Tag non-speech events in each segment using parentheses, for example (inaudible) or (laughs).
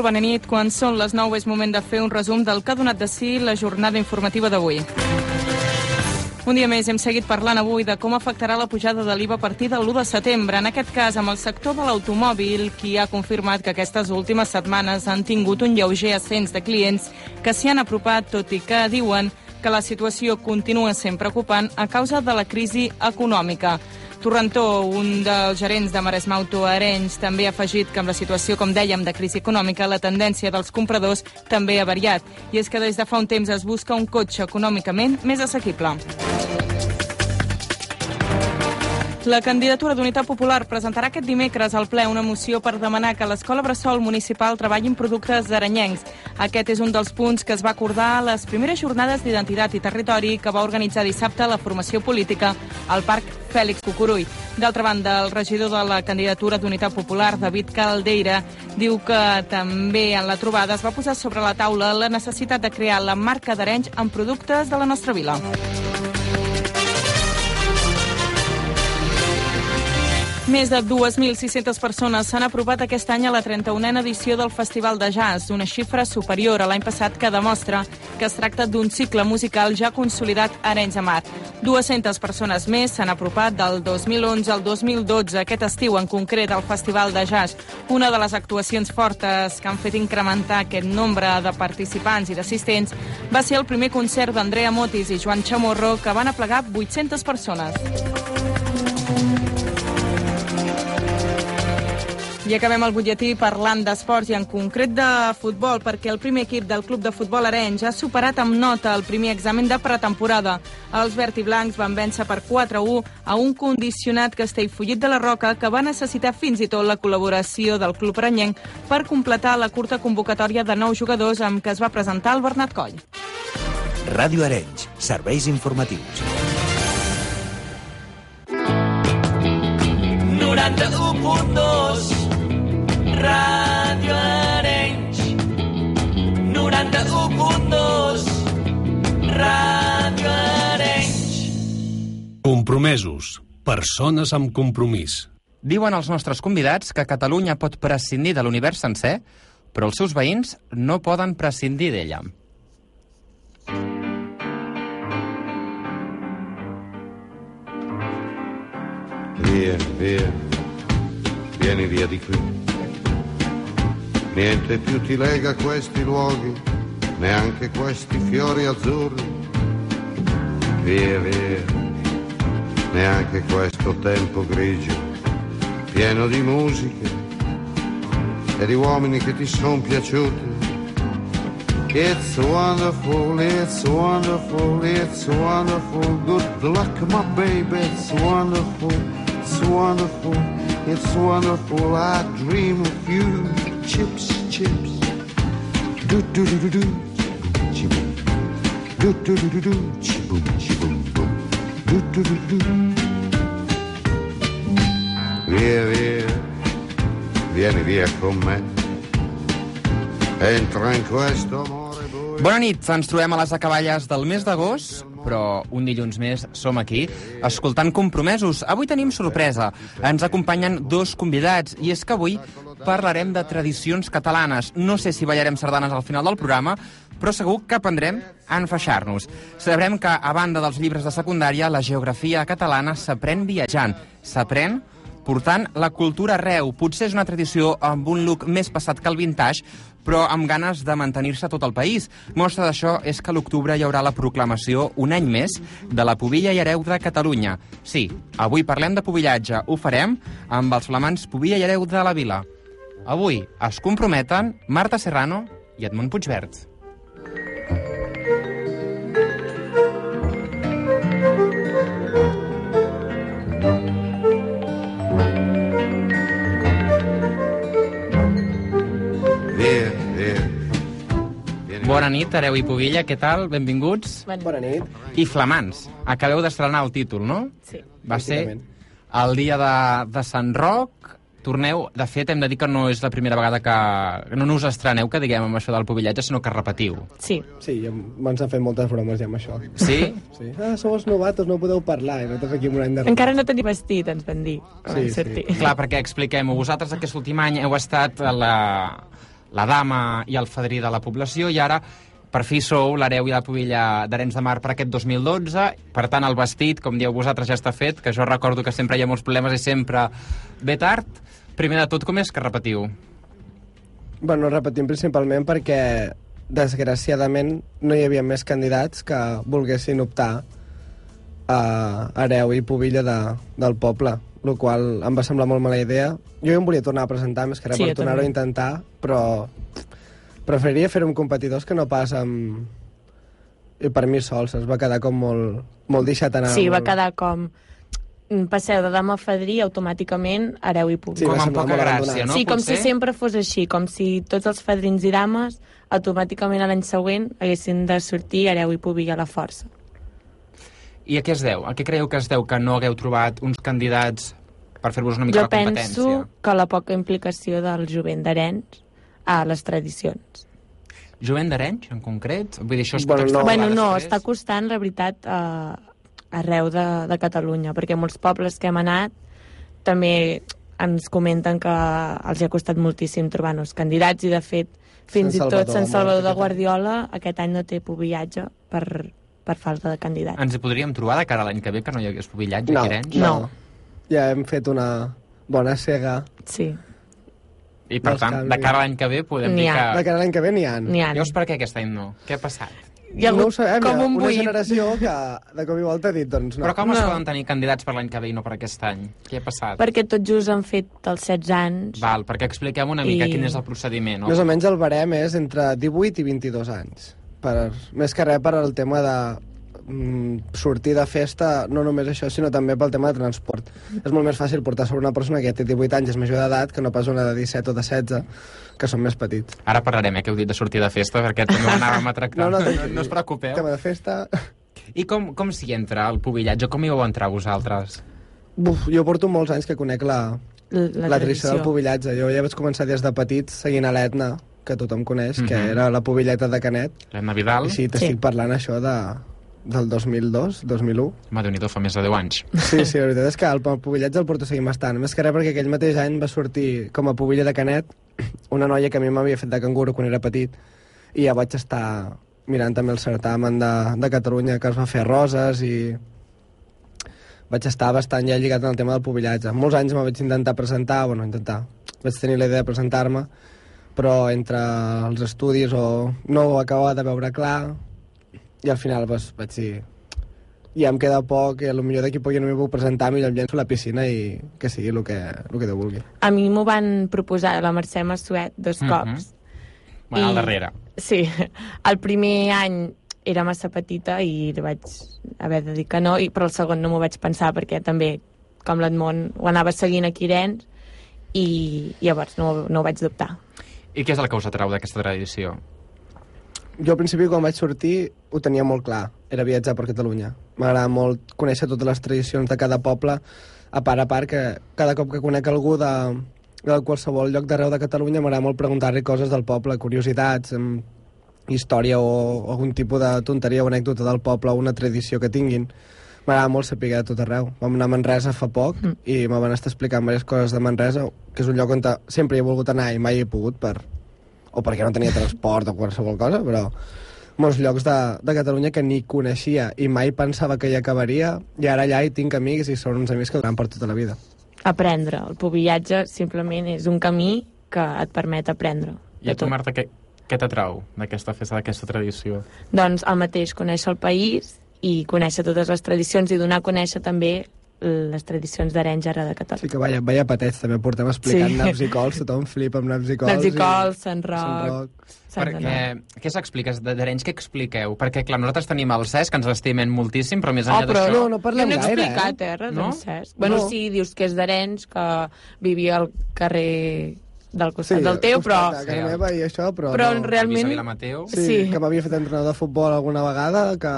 Molt bona nit. Quan són les 9 és moment de fer un resum del que ha donat de si la jornada informativa d'avui. Un dia més hem seguit parlant avui de com afectarà la pujada de l'IVA a partir de l'1 de setembre. En aquest cas, amb el sector de l'automòbil, qui ha confirmat que aquestes últimes setmanes han tingut un lleuger ascens de clients que s'hi han apropat, tot i que diuen que la situació continua sent preocupant a causa de la crisi econòmica. Torrentó, un dels gerents de Maresma Auto Arenys, també ha afegit que amb la situació, com dèiem, de crisi econòmica, la tendència dels compradors també ha variat. I és que des de fa un temps es busca un cotxe econòmicament més assequible. La candidatura d'Unitat Popular presentarà aquest dimecres al ple una moció per demanar que l'Escola Bressol Municipal treballi en productes aranyencs. Aquest és un dels punts que es va acordar a les primeres jornades d'identitat i territori que va organitzar dissabte la formació política al Parc Fèlix Cucurull. D'altra banda, el regidor de la candidatura d'Unitat Popular, David Caldeira, diu que també en la trobada es va posar sobre la taula la necessitat de crear la marca d'Arenys en productes de la nostra vila. Més de 2.600 persones s'han apropat aquest any a la 31a edició del Festival de Jazz, una xifra superior a l'any passat que demostra que es tracta d'un cicle musical ja consolidat a Arenys de Mar. 200 persones més s'han apropat del 2011 al 2012, aquest estiu en concret al Festival de Jazz. Una de les actuacions fortes que han fet incrementar aquest nombre de participants i d'assistents va ser el primer concert d'Andrea Motis i Joan Chamorro, que van aplegar 800 persones. I acabem el butlletí parlant d'esports i en concret de futbol, perquè el primer equip del Club de Futbol Arenys ha superat amb nota el primer examen de pretemporada. Els verd i blancs van vèncer per 4-1 a un condicionat Castellfollit de la Roca que va necessitar fins i tot la col·laboració del Club Arenyenc per completar la curta convocatòria de nou jugadors amb què es va presentar el Bernat Coll. Ràdio Arenys, serveis informatius. 91.2 Ràdio Arenys 91.2 Ràdio Arenys Compromesos. Persones amb compromís. Diuen els nostres convidats que Catalunya pot prescindir de l'univers sencer, però els seus veïns no poden prescindir d'ella. Via, via, vieni via di qui. Niente più ti lega a questi luoghi, neanche questi fiori azzurri. Via, via, neanche questo tempo grigio, pieno di musiche e di uomini che ti sono piaciuti. It's wonderful, it's wonderful, it's wonderful. Good luck, my baby, it's wonderful, it's wonderful, it's wonderful. I dream of you, chips, chips. Do do do do do, chiboom. Do do do do do, chiboom, chiboom, boom. Do do do do. Via, via, vieni via con me. Entra in questo amore. Bona nit, ens trobem a les acaballes del mes d'agost, però un dilluns més som aquí, escoltant compromesos. Avui tenim sorpresa. Ens acompanyen dos convidats, i és que avui parlarem de tradicions catalanes. No sé si ballarem sardanes al final del programa, però segur que aprendrem a enfaixar-nos. Sabrem que, a banda dels llibres de secundària, la geografia catalana s'aprèn viatjant. S'aprèn portant la cultura arreu. Potser és una tradició amb un look més passat que el vintage, però amb ganes de mantenir-se tot el país. Mostra d'això és que l'octubre hi haurà la proclamació, un any més, de la Pubilla i Hereu de Catalunya. Sí, avui parlem de pubillatge. Ho farem amb els flamants Pubilla i Hereu de la Vila. Avui es comprometen Marta Serrano i Edmond Puigvert. Bona nit, Areu i Pubilla, què tal? Benvinguts. Bona nit. I flamants. Acabeu d'estrenar el títol, no? Sí. Va ser el dia de, de Sant Roc, Torneu, de fet, hem de dir que no és la primera vegada que... No, no us estreneu, que diguem, amb això del pobillatge, sinó que repetiu. Sí. Sí, ja ens han fet moltes bromes ja amb això. Sí? Sí. Ah, sou els novatos, no podeu parlar. I nosaltres aquí un any de... Encara no tenim vestit, ens van dir. Sí, sortir. (laughs) Clar, perquè expliquem-ho. Vosaltres aquest últim any heu estat la, la dama i el fadrí de la població i ara per fi sou l'hereu i la pobilla d'Arenys de Mar per aquest 2012. Per tant, el vestit, com dieu vosaltres, ja està fet, que jo recordo que sempre hi ha molts problemes i sempre ve tard. Primer de tot, com és que repetiu? Bueno, repetim principalment perquè, desgraciadament, no hi havia més candidats que volguessin optar a hereu i pobilla de, del poble, el qual em va semblar molt mala idea. Jo em volia tornar a presentar, més que res Sí, per tornar-ho a intentar, però preferiria fer-ho amb competidors que no pas amb... I per mi sol, es va quedar com molt, molt deixat anar. Sí, va molt... quedar com mm, passeu de dama a fadrí automàticament hereu i Sí, públic. va com amb poca gràcia, no? sí, com Potser? si sempre fos així, com si tots els fadrins i dames automàticament a l'any següent haguessin de sortir hereu i públic a la força. I a què es deu? A què creieu que es deu que no hagueu trobat uns candidats per fer-vos una mica Jo la competència? penso que la poca implicació del jovent d'Arenys a les tradicions. Jovent d'Arenys, en concret? Vull dir, això es Bueno, pot no. extrapolar bueno, no, després? està costant, la veritat, a, arreu de, de Catalunya, perquè molts pobles que hem anat també ens comenten que els hi ha costat moltíssim trobar nous candidats i, de fet, fins Sant i tot Sant Salvador de. Guardiola aquest any no té pobillatge per, per falta de candidats. Ens hi podríem trobar de cara a l'any que ve, que no hi hagués pobillatge No, aquí a Arenys? no. No. Ja hem fet una bona cega. Sí, I, per Dels tant, de cara a l'any que ve podem N'hi dir ha. De que... cara a l'any que ve n'hi ha. n'hi ha. Llavors, per què aquest any no? Què ha passat? Hi ha no ho sabem, com hi ha un una buit. generació que de cop i volta ha dit, doncs no. Però com es No. poden tenir candidats per l'any que ve i no per aquest any? Què ha passat? Perquè tot just han fet els 16 anys. Val, perquè expliquem una mica I- quin és el procediment. No? Més o menys el barem és entre 18 i 22 anys. Per, més que res per al tema de sortir de festa, no només això, sinó també pel tema de transport. És molt més fàcil portar sobre una persona que ja té 18 anys i és major d'edat que no pas una de 17 o de 16, que són més petits. Ara parlarem, eh, que heu dit de sortir de festa, perquè també ho anàvem a tractar. (laughs) No, no, no, no us preocupeu. Tema de festa... I com, com s'hi entra, el pobillatge? Com hi vau entrar vosaltres? Buf, jo porto molts anys que conec la, La, la tradició del pobillatge. Jo ja vaig començar des de petit seguint a l'Etna, que tothom coneix, que Mhm. era la pobilleta de Canet. L'Emma Vidal? I sí, t'estic Sí. parlant això de, del 2002, 2001. Home, déu nhi fa més de 10 anys. Sí, sí, la veritat és que el, pobillatge el porto seguint bastant. Més que res perquè aquell mateix any va sortir com a pobilla de Canet una noia que a mi m'havia fet de canguro quan era petit i ja vaig estar mirant també el certamen de, de Catalunya que es va fer a Roses i vaig estar bastant ja lligat en el tema del pobillatge. Molts anys me vaig intentar presentar, bueno, intentar, vaig tenir la idea de presentar-me, però entre els estudis o no ho acabava de veure clar i al final doncs, vaig dir ja em queda poc i a lo millor d'aquí poc ja no m'hi puc presentar millor em llenço a la piscina i que sigui el que, el que Déu vulgui. A mi m'ho van proposar la Mercè Massuet dos Mhm. cops. Bueno, al I- darrere. Sí, (laughs) el primer any era massa petita i li vaig haver de dir que no, i, però el segon no m'ho vaig pensar perquè també, com l'Edmond, ho anava seguint aquí a Irens i llavors no, no ho vaig dubtar. I què és el que us atrau d'aquesta tradició? Jo al principi quan vaig sortir ho tenia molt clar, era viatjar per Catalunya. M'agrada molt conèixer totes les tradicions de cada poble, a part a part que cada cop que conec algú de, de qualsevol lloc d'arreu de Catalunya m'agrada molt preguntar-li coses del poble, curiositats, història o, algun tipus de tonteria o anècdota del poble o una tradició que tinguin. M'agrada molt saber de tot arreu. Vam anar a Manresa fa poc Mm. i me van estar explicant diverses coses de Manresa, que és un lloc on sempre he volgut anar i mai he pogut per, o perquè no tenia transport o qualsevol cosa, però molts llocs de, de Catalunya que ni coneixia i mai pensava que hi acabaria i ara allà hi tinc amics i són uns amics que duran per tota la vida. Aprendre. El pobillatge simplement és un camí que et permet aprendre. I a tu. Marta, què, què t'atrau d'aquesta festa, d'aquesta tradició? Doncs el mateix, conèixer el país i conèixer totes les tradicions i donar a conèixer també les tradicions d'Arenys ara de Catalunya. Sí que vaya, vaya patets, també portem explicant Sí. naps i cols, tothom flipa amb naps i cols. Naps i cols, i... Sant Roc, Sant Roc. Perquè, què s'expliques de d'Arenys? Què expliqueu? Perquè, clar, nosaltres tenim el CES, que ens l'estimem moltíssim, però més Oh, enllà però d'això... no, no Jo parlem no he gaire, explicat, eh? eh, res No? no? Cesc. Bueno, No. sí, dius que és d'Arenys, que vivia al carrer del costat del teu, però... costat casa meva i això, però, Però no. realment- Mateu. Sí, Sí. que m'havia fet entrenador de futbol alguna vegada, que...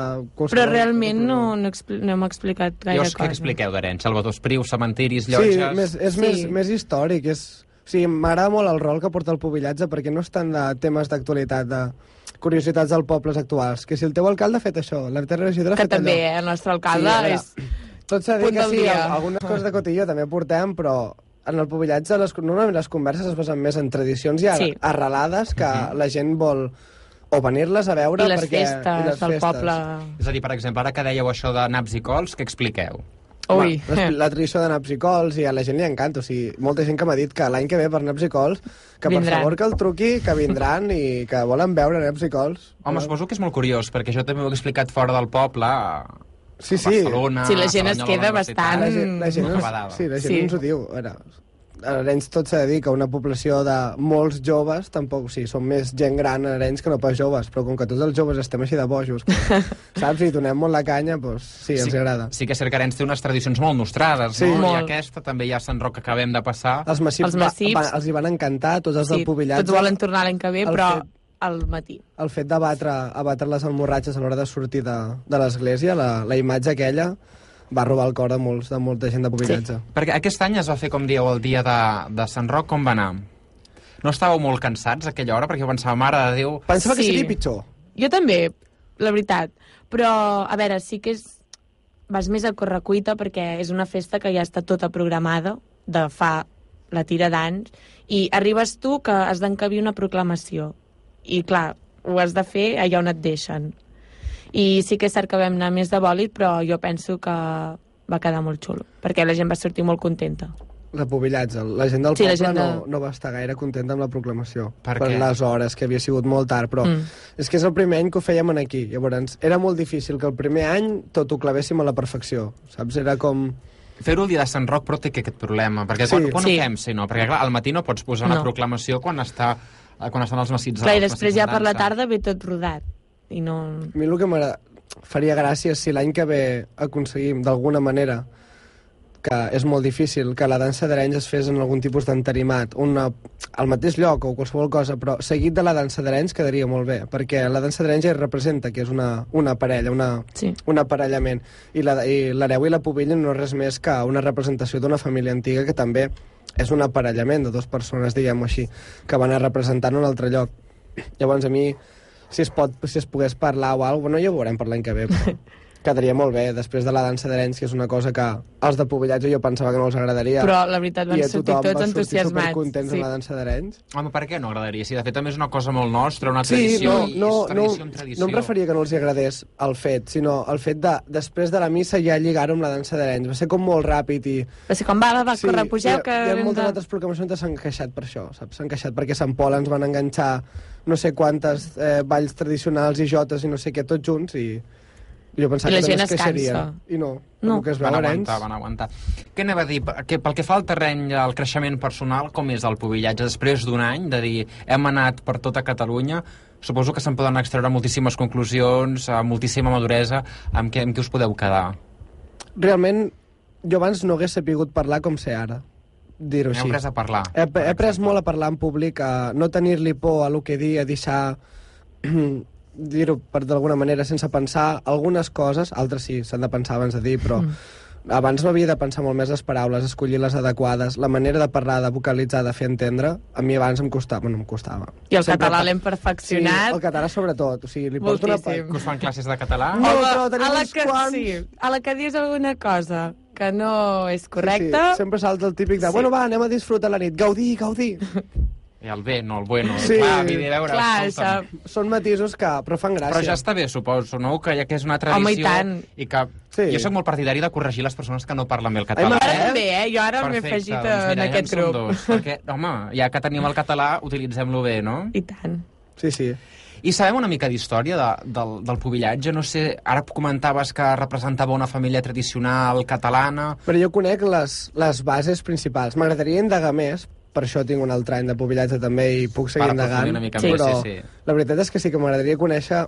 Però realment no, no, expli no hem explicat gaire Llavors, què cosa. expliqueu d'Arenys? Salvador Espriu, cementiris, Sí, llotges... més, és Sí. Més, més històric. És... O sigui, m'agrada molt el rol que porta el pubillatge perquè no és tant de temes d'actualitat, de curiositats dels pobles actuals. Que si el teu alcalde ha fet això, la teva regidora ha Que fet també, allò. eh, el nostre alcalde veure, és... Tot s'ha de dir que del sí, dia. algunes coses de cotilló també portem, però en el pubillatge les, normalment les converses es basen més en tradicions i ar Sí. arrelades que la gent vol o venir-les a veure I les perquè... festes i les del festes. poble... És a dir, per exemple, ara que dèieu això de naps i cols, què expliqueu? Ui, Home, la, tradició de naps i cols i a la gent li encanta. O sigui, molta gent que m'ha dit que l'any que ve per naps i cols, que per Vindran. favor que el truqui, que vindran i que volen veure naps i cols. Home, suposo que és molt curiós, perquè jo també ho he explicat fora del poble, Sí, sí. Barcelona... Sí, la gent es queda bastant- La gent, la gent, ens, badada. sí, la gent Sí. ens ho diu. A veure, a Arenys tot s'ha de dir que una població de molts joves, tampoc, sí, són més gent gran a Arenys que no pas joves, però com que tots els joves estem així de bojos, que, (laughs) saps, i donem molt la canya, doncs sí, els agrada. Sí que és cert que Arenys té unes tradicions molt nostrades, Sí. no? I Molt. aquesta també hi ha Sant Roc que acabem de passar. Els massips, Els massips. Va, va, els hi van encantar, tots els sí, del pubillatge. tots volen tornar l'any que ve, El però fet- al matí. el fet d'abatre abatre les almorratges a l'hora de sortir de, de l'església, la, la imatge aquella, va robar el cor de, molts, de molta gent de pubillatge. Sí. Perquè aquest any es va fer, com dieu, el dia de, de Sant Roc, com va anar? No estàveu molt cansats a aquella hora? Perquè jo pensava, mare de Déu... Pensava que Sí. seria pitjor. Jo també, la veritat. Però, a veure, sí que és... vas més a correcuita perquè és una festa que ja està tota programada de fa la tira d'anys i arribes tu que has d'encabir una proclamació. I, clar, ho has de fer allà on et deixen. I sí que és cert que vam anar més de bòlit, però jo penso que va quedar molt xulo, perquè la gent va sortir molt contenta. De pubillatge. La gent del Sí, la poble gent de- no, no va estar gaire contenta amb la proclamació. Per per què? les hores, que havia sigut molt tard, però Mm. és que és el primer any que ho fèiem en aquí. Llavors, era molt difícil que el primer any tot ho clavéssim a la perfecció. Saps? Era com... Fer-ho el dia de Sant Roc però té aquest problema, perquè Sí. quan, quan Sí. ho fem, si no? Perquè clar, al matí no pots posar una No. proclamació quan està quan estan els massits Clar, i després ja per la tarda ve tot rodat. I no... A mi el que m'agrada... faria gràcia és si l'any que ve aconseguim d'alguna manera que és molt difícil que la dansa d'Arenys es fes en algun tipus d'entarimat, una, al mateix lloc o qualsevol cosa, però seguit de la dansa d'Arenys quedaria molt bé, perquè la dansa d'Arenys ja representa que és una, una parella, una, Sí. un aparellament, i la- i l'hereu i la pubilla no és res més que una representació d'una família antiga que també és un aparellament de dues persones, diguem-ho així, que van a representar en un altre lloc. Llavors, a mi, si es, pot, si es pogués parlar o alguna cosa, bueno, ja ho veurem per l'any que ve, però (laughs) quedaria molt bé, després de la dansa que és una cosa que als de Pubillatge jo pensava que no els agradaria. Però la veritat van i a sortir tothom tots va sortir entusiasmats. supercontents Sí. amb la dansa d'Arenys. Home, per què no agradaria? Si de fet també és una cosa molt nostra, una Sí, tradició, no, i no, és no, tradició amb tradició. no em referia que no els agradés el fet, sinó el fet de, després de la missa ja lligar-ho amb la dansa d'Arenys. Va ser com molt ràpid i... Va ser com, va, va, va, corre, pugeu, hi que... ha, hi ha moltes de- altres proclamacions que s'han queixat per això, saps? S'han queixat perquè Sant Pol ens van enganxar no sé quantes eh, balls tradicionals i jotes i no sé què, tots junts, i jo pensava I la que gent es cansa. I no, No. el que es veu Van a aguantar, van aguantar. Què anava a dir? Que, pel que fa al terreny, al creixement personal, com és el pubillatge? Després d'un any de dir hem anat per tota Catalunya, suposo que se'n poden extreure moltíssimes conclusions, eh, moltíssima maduresa, amb què, amb què us podeu quedar? Realment, jo abans no hagués sapigut parlar com sé ara, dir-ho Heu així. pres a parlar. He, he après molt a parlar en públic, a no tenir-li por a el que dir, a deixar (clears throat) dir-ho per d'alguna manera sense pensar algunes coses, altres sí, s'han de pensar abans de dir, però mm. abans no havia de pensar molt més les paraules, escollir les adequades, la manera de parlar, de vocalitzar, de fer entendre, a mi abans em costava, bueno, em costava. I el Sempre català l'hem perfeccionat. Sí, el català sobretot, o sigui, li porto una... Que us fan classes de català? No, però tenim a la que, quants. sí, a la que dius alguna cosa que no és Sí, correcta... sí, sempre salta el típic de, Sí. bueno, va, anem a disfrutar la nit, gaudir, gaudir. (laughs) I el bé, no el bueno. Sí. Clar, vull dir, a veure, Clar, escolta'm. això... Són matisos que, però fan gràcia. Però ja està bé, suposo, no? Que ja que és una tradició... Home, i tant. I que Sí. jo sóc molt partidari de corregir les persones que no parlen bé el Ai, català. m'agrada. Ara també, eh? Jo ara m'he afegit doncs en mira, aquest ja en som grup. Dos, perquè, home, ja que tenim el català, utilitzem-lo bé, no? I tant. Sí, sí. I sabem una mica d'història de, del, del pubillatge? No sé, ara comentaves que representava una família tradicional catalana... Però jo conec les, les bases principals. M'agradaria indagar més, per això tinc un altre any de pubillatge també i puc seguir Per indagant. aprofundir una mica Sí. més, però sí, sí. la veritat és que sí que m'agradaria conèixer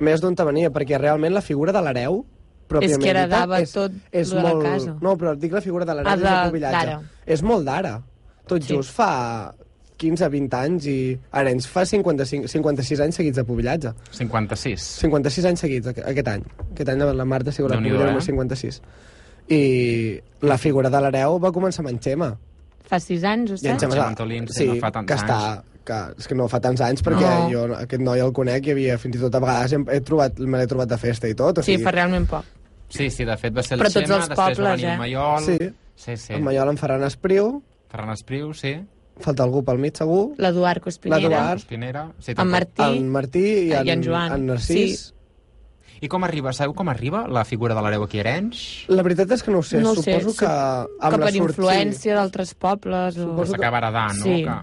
més d'on te venia, perquè realment la figura de l'hereu pròpiament És que heredava és, tot és de la molt... casa. No, però dic la figura de l'hereu Ah, de- pubillatge. d'ara. És molt d'ara. Tot Sí. just fa 15-20 anys i Arenys fa 55, 56 anys seguits de pubillatge. 56. 56 anys seguits aqu- aquest any. Aquest any la Marta ha sigut la pubilla eh? número 56. I la figura de l'hereu va començar amb en Xema. Fa sis anys, o I en? Xema, Antolín, sí, sí, no fa tants que està, que, és que no fa tants anys perquè No. jo aquest noi el conec i havia fins i tot a vegades hem, he trobat, me l'he trobat de festa i tot. O Sí, sigui, fa realment poc. Sí, sí, de fet va ser el Però tots Xema, els després va pobles, venir eh? el Maiol... Sí, Sí, sí. el Mallol en Ferran Espriu, Ferran Espriu, sí. falta algú pel mig segur, L'Eduard Cospinera. L'Eduard. Espinera. Sí, En. Martí. en Martí i I en, en Joan. en Narcís. Sí. I com arriba? Sabeu com arriba la figura de l'hereu aquí a Arenys? La veritat és que no ho sé, No ho sé, suposo sup- que amb que la per sort- influència d'altres pobles o... S'acaba heredant, no? Sí. Que...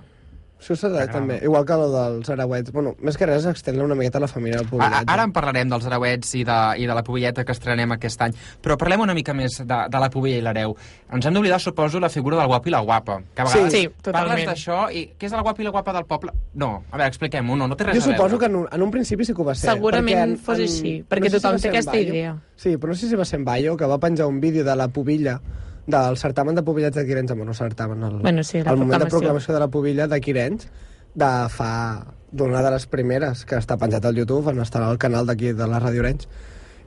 Sí, M'agrada. també. Igual que el dels arauets. Bueno, més que res, extendre una miqueta la família del A- pobillatge. Ara en parlarem dels arauets i de, i de la pubilleta que estrenem aquest any, però parlem una mica més de, de la pubilla i l'hereu. Ens hem d'oblidar, suposo, la figura del guapo i la guapa. Que a Sí. vegades Sí, parles totalment. d'això i què és el guapo i la guapa del poble? No, a veure, expliquem-ho, no, no té res Jo a veure. suposo que en un, en un principi sí que ho va ser. Segurament perquè en- fos en- així, perquè sé si tothom va té ser en aquesta Bayo. idea. Sí, però no sé si va ser en Bayo, que va penjar un vídeo de la pubilla, del certamen de pubillats de Quirenys, bueno, certamen, el, Bueno, sí, la el moment de proclamació. de la pubilla de Quirenys, de fa d'una de les primeres que està penjat al YouTube, en estarà al canal d'aquí de la Ràdio Orenys.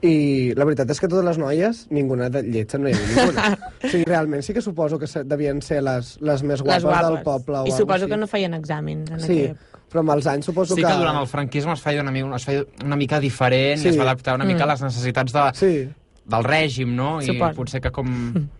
I la veritat és que totes les noies, ninguna de lletja, no hi havia ninguna. (laughs) o sigui, realment sí que suposo que devien ser les, les més guapes, les guapes. del poble. O I suposo així. que no feien exàmens en Sí, aquella però amb els anys suposo Sí que durant el franquisme es feia una, mi- es feia una mica diferent Sí. i es va adaptar una mica Mm. a les necessitats de, Sí, del règim, no? I Suposo. potser que com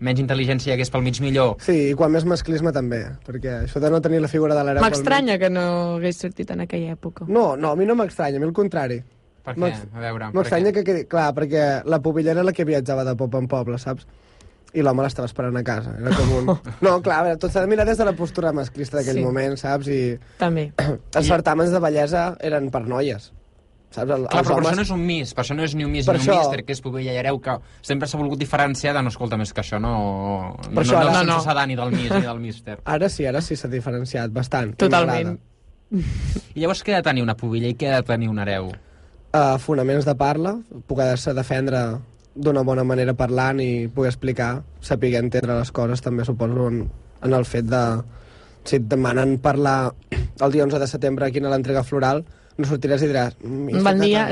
menys intel·ligència hi hagués pel mig millor. Sí, i quan més masclisme també, perquè això de no tenir la figura de l'hereu... M'estranya que no hagués sortit en aquella època. No, no, a mi no m'estranya, a mi al contrari. Per què? A veure, M'estranya que quedi... Clar, perquè la pubilla era la que viatjava de poble en poble, saps? I l'home l'estava esperant a casa. Era com un... (laughs) No, clar, a veure, tot s'ha de mirar des de la postura masclista d'aquell Sí. moment, saps? I També. (clears throat) els certàmens de bellesa eren per noies, saps? El, Clar, però per homes... això no és un Miss, per això no és ni un Miss Per ni un això- Mister, que és pubilla i hereu, que sempre s'ha volgut diferenciar de no escolta més que això, no... Per no, això no, ara- no, No, no. sense sedar ni del Miss ni del Mister. Ara sí, ara sí s'ha diferenciat bastant. Totalment. I llavors què ha de tenir una pubilla i què ha de tenir un hereu? uh, fonaments de parla, poder-se defendre d'una bona manera parlant i poder explicar, saber entendre les coses, també suposo en, en el fet de... Si et demanen parlar el dia 11 de setembre aquí a l'entrega floral, no sortiràs i diràs... "Mm, Bon dia.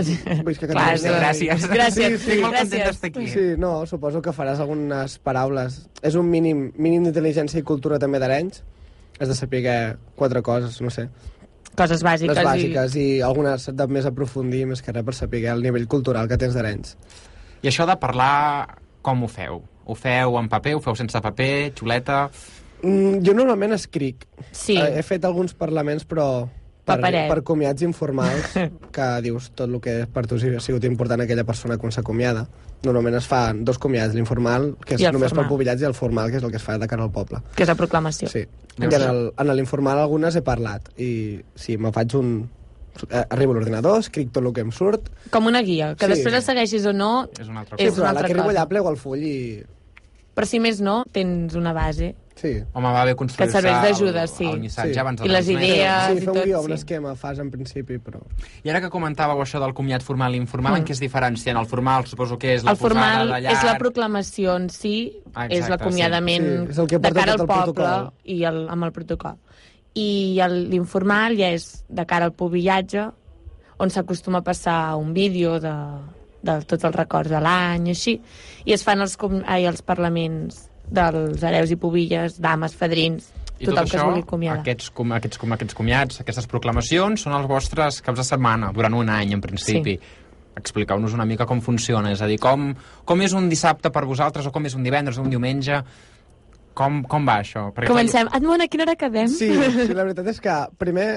Visca Clar, Catalunya. sí, gràcies. Gràcies, Sí, sí. Estic molt content gràcies. d'estar aquí. Sí, no, suposo que faràs algunes paraules. És un mínim, mínim d'intel·ligència i cultura també d'Arenys. Has de saber quatre coses, no sé, Coses bàsiques. les bàsiques i, i algunes de més aprofundir, més que res per saber el nivell cultural que tens d'Arenys. I això de parlar, com ho feu? Ho feu en paper, ho feu sense paper, xuleta... Mm, jo normalment escric. Sí. Eh, he fet alguns parlaments, però per, Paperet. per comiats informals, (laughs) que dius tot el que per tu ha sigut important aquella persona quan s'acomiada. Normalment es fan dos comiats, l'informal, que és només formal. pel pobillats, i el formal, que és el que es fa de cara al poble. Que és la proclamació. Sí. I en el- en l'informal algunes he parlat, i sí, me faig un... eh, Arribo a l'ordinador, escric tot el que em surt, Com una guia, que Sí. després la segueixis o no, És una altra sí, És cosa. però una a la altra que arribo cosa. allà plego el full i... per si més no, tens una base. Sí. Home, va bé construir-se Que serveix d'ajuda, el, sí. el missatge Sí. abans de I les idees. Sí, i fer un tot, guió, sí. un esquema fas en principi, però... I ara que comentàveu això del comiat formal i informal, Mm. en què es diferencien? El formal suposo que és la El formal posada de llar... és la proclamació en si, Ah, és l'acomiadament sí. Sí, és el que de cara al poble protocol. i el, amb el protocol. I el- l'informal ja és de cara al pobillatge, on s'acostuma a passar un vídeo de, de tots els records de l'any, i així, i es fan els, com, ai, els parlaments dels hereus i pobilles, dames, fadrins, I tot que es això, vulgui acomiadar. aquests, com, aquests, com, aquests comiats, aquestes proclamacions, són els vostres caps de setmana, durant un any, en principi. Expliqueu-nos una mica com funciona, és a dir, com, com és un dissabte per vosaltres, o com és un divendres o un diumenge, com, com va això? Perquè, clar, Comencem. Edmond, a quina hora quedem? Sí, sí, la veritat és que primer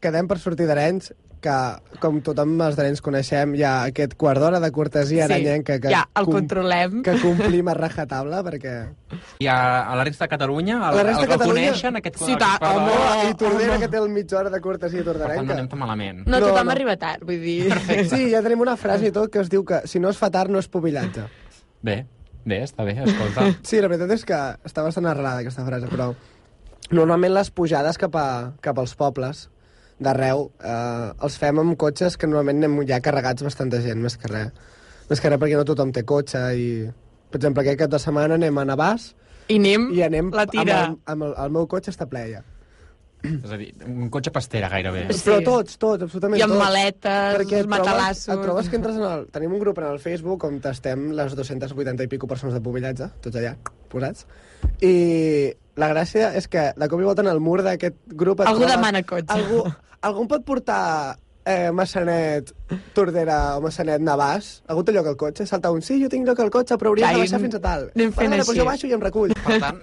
quedem per sortir d'Arenys, que com tothom els d'Arenys coneixem, hi ha aquest quart d'hora de cortesia arenyenca que, ja, el cum- controlem. que complim a rajatabla, perquè... I a, a la resta de Catalunya, A el, la resta el de Catalunya- reconeixen, aquest, Sí, quart home. d'hora? Oh, I Tordera, que té el mitja hora de cortesia Per tant, no tordarenca. anem tan malament. No, No, tothom no. arriba tard, vull dir... Sí, ja tenim una frase i tot que es diu que si no es fa tard no és pobillatge. Bé, bé, està bé, escolta. (laughs) Sí, la veritat és que està bastant arrelada aquesta frase, però normalment les pujades cap, a, cap als pobles d'arreu eh, els fem amb cotxes que normalment anem ja carregats bastanta gent, més que res. Més que res perquè no tothom té cotxe i... Per exemple, aquest cap de setmana anem a Navàs I anem, i anem la tira. amb, el, amb el, el meu cotxe està ple ja. És a dir, un cotxe pastera, gairebé. Sí. Però tots, tots, absolutament I amb tots. maletes, Perquè et trobes, matalassos. et trobes que entres en el... Tenim un grup en el Facebook on estem les 280 i pico persones de pobillatge, tots allà, posats. I la gràcia és que de cop i volta en el mur d'aquest grup... Algú trobes- demana cotxe. Algú, algú em pot portar eh, Massanet, Tordera o Massanet, Navàs? Algú té lloc al cotxe? Salta un, sí, jo tinc lloc al cotxe, però hauries Ai, de baixar fins a tal. anem fent Vale, doncs així. jo baixo i em recull. Per tant,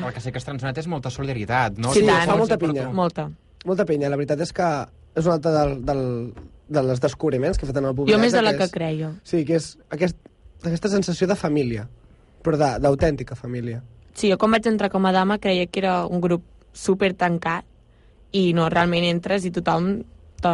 el que sé que es transmet és molta solidaritat, no? Sí, Tu fa pots molta pinya. Molta. Molta penya, la veritat és que és un altre del, del, dels descobriments que he fet en el Jo pobillatge. més de la que és- creia. Sí, que és aquest, aquesta sensació de família, però de- d'autèntica família. Sí, jo quan vaig entrar com a dama creia que era un grup super tancat i no, realment entres i tothom te,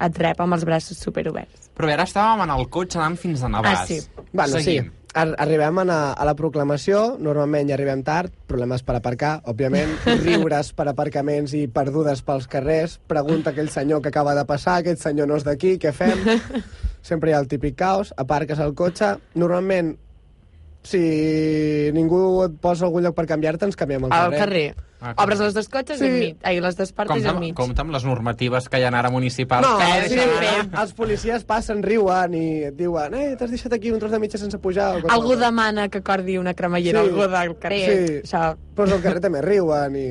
et rep amb els braços super oberts. Però bé, ara estàvem en el cotxe anant fins a Navàs. Ah, sí. Bueno, Seguim. sí, Ar arribem a, la- a la proclamació, normalment hi arribem tard, problemes per aparcar, òbviament, (laughs) riures per aparcaments i perdudes pels carrers, pregunta aquell senyor que acaba de passar, aquest senyor no és d'aquí, què fem? (laughs) Sempre hi ha el típic caos, aparques el cotxe, normalment si ningú et posa algun lloc per canviar-te, ens canviem al Al carrer. carrer. Ah, Obres les dos cotxes Sí. enmig. Ai, les dos portes Compte, enmig. amb- compte amb les normatives que hi ha ara municipals. No, que sí, anar. els policies passen, riuen i et diuen eh, t'has deixat aquí un tros de mitja sense pujar. o Algú cosa. demana que acordi una cremallera Sí. algú del carrer. Sí. Això. Però del carrer també riuen i...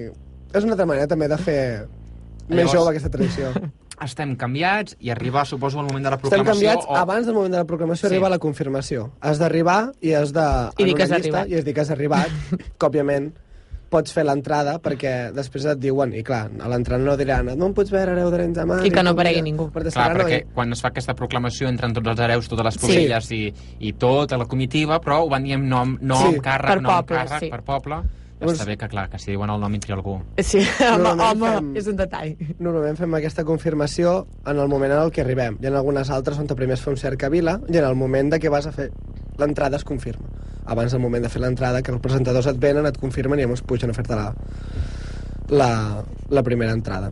És una altra manera també de fer (laughs) més Llavors- jove aquesta tradició. (laughs) Estem canviats i arriba, suposo, el moment de la Estem proclamació. canviats, abans del moment de la proclamació Sí. arriba la confirmació. Has d'arribar i has de... I dir que has llista, arribat. I has dit que has arribat, que òbviament pots fer l'entrada perquè després et diuen, i clar, a l'entrada no diran no em pots veure hereu d'Arenys de Mar I que no aparegui ningú. Per Clar, no, perquè i- quan es fa aquesta proclamació entren tots els hereus, totes les Sí. pobilles i, i tota la comitiva, però ho van dir amb nom, nom Sí. càrrec, Per nom, poble, càrrec, sí. per poble. Està bé que, clar, que si diuen el nom tria algú. Sí, home, home fem- és un detall. Normalment fem aquesta confirmació en el moment en el que arribem. Hi ha algunes altres on primer es fa un cercavila i en el moment de que vas a fer l'entrada es confirma. Abans del moment de fer l'entrada, que els presentadors et venen, et confirmen i llavors pugen a fer-te la, la, la primera entrada.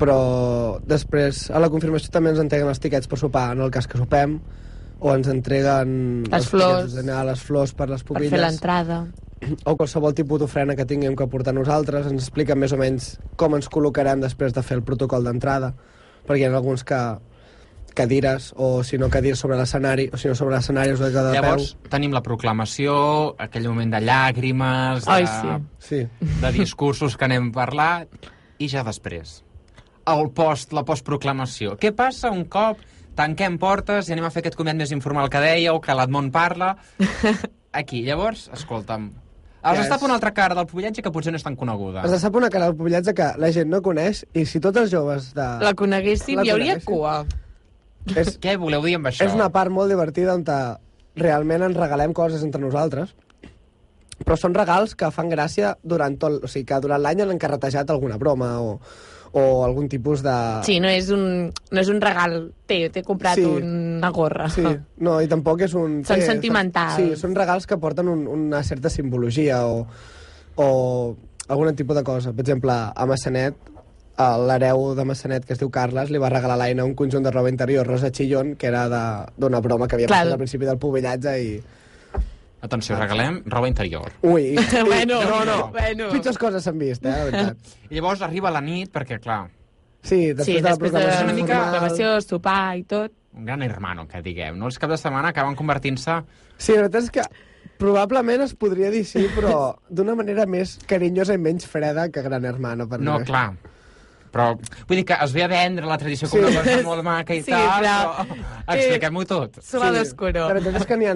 Però després, a la confirmació també ens entreguen els tiquets per sopar, en el cas que sopem, o ens entreguen Les els flors. tiquets les flors per les Per pubilles fer l'entrada. O qualsevol tipus d'ofrena que tinguem que portar nosaltres, ens expliquen més o menys com ens col·locarem després de fer el protocol d'entrada, perquè hi ha alguns que cadires, o si no cadires sobre l'escenari, o si no sobre l'escenari us heu de quedar Llavors, tenim la proclamació, aquell moment de llàgrimes, de, Ai, sí. peu. Sí. de discursos que n'hem parlat, i ja després, el post, la postproclamació. Què passa un cop tanquem portes i anem a fer aquest comiat més informal que dèieu, que l'Edmont parla? (laughs) Aquí, llavors, escolta'm, has estat és- una altra cara del pobillatge que potser no és tan coneguda. Es sap una cara al pobillatge que la gent no coneix, i si tots els joves de... La coneguéssim, La hi hauria cua. És, (laughs) Què voleu dir amb això? és una part molt divertida on realment ens regalem coses entre nosaltres, però són regals que fan gràcia durant tot... O sigui, que durant l'any han encarretejat alguna broma o, o algun tipus de... Sí, no és un, no és un regal. Té, t'he comprat Sí. una gorra. Sí, no, i tampoc és un... Són té- sentimentals. Sí, són regals que porten un, una certa simbologia o, o algun tipus de cosa. Per exemple, a Massanet, l'hereu de Massanet, que es diu Carles, li va regalar a l'Aina un conjunt de roba interior rosa chillón, que era d'una broma que havia Clar. passat al principi del pobillatge i... Atenció, regalem roba interior. Ui, Bueno, no, no, bueno. pitjors coses s'han vist, eh, la veritat. (laughs) I llavors arriba la nit, perquè, clar, Sí, després Sí, de la després de proclamació la mica- formal- proclamació, sopar i tot. un gran hermano, que diguem, no? Els caps de setmana acaben convertint-se... Sí, la veritat és que probablement es podria dir sí, però (laughs) d'una manera més carinyosa i menys freda que Gran Hermano. Per No, mi. clar. Però, vull dir que es ve a vendre la tradició com Sí. una cosa molt maca i Sí, tal, però- però expliquem-ho tot. Suar d'oscuro. La veritat és que n'hi ha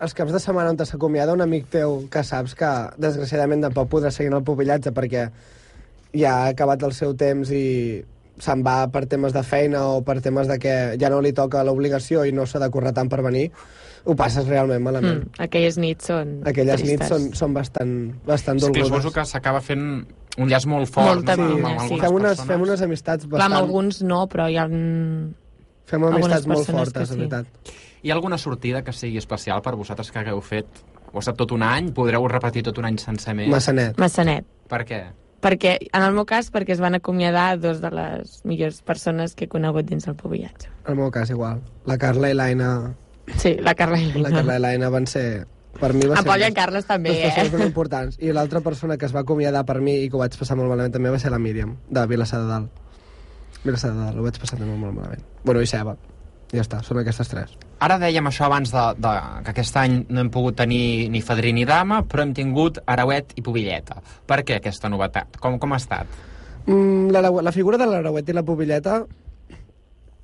els caps de setmana on s'acomiada un amic teu que saps que, desgraciadament, tampoc podrà seguir en el pobillatge perquè ja ha acabat el seu temps i se'n va per temes de feina o per temes de que ja no li toca l'obligació i no s'ha de córrer tant per venir, ho passes realment malament. Mm, aquelles nits són Aquelles tristes. nits són, són bastant, bastant És que dolgudes. suposo que s'acaba fent un llaç molt fort. Molta no? pinya, amb sí. algunes Fem unes, persones. fem unes amistats Clar, bastant... amb alguns no, però hi ha... Fem amistats molt fortes, que de sí. veritat. Hi ha alguna sortida que sigui especial per vosaltres que hagueu fet? Ho ha estat tot un any? Podreu repetir tot un any sencer més? Massanet. Massanet. Per què? Perquè, en el meu cas, perquè es van acomiadar dos de les millors persones que he conegut dins del pobillatge. En el meu cas, igual. La Carla i l'Aina... Sí, la Carla i La Carla i l'Aina van ser Per mi va En ser... Pol i en Carles també, les persones eh? més importants. I l'altra persona que es va acomiadar per mi i que ho vaig passar molt malament també va ser la Míriam, de Vilassar de Dalt. Vilassar de Dalt, ho vaig passar també molt malament. Bueno, i Ceba. Ja està, són aquestes tres. Ara dèiem això abans de, de, que aquest any no hem pogut tenir ni fadrí ni dama, però hem tingut Arauet i Pobilleta. Per què aquesta novetat? Com, com ha estat? Mm, la, la figura de l'Arauet i la Pobilleta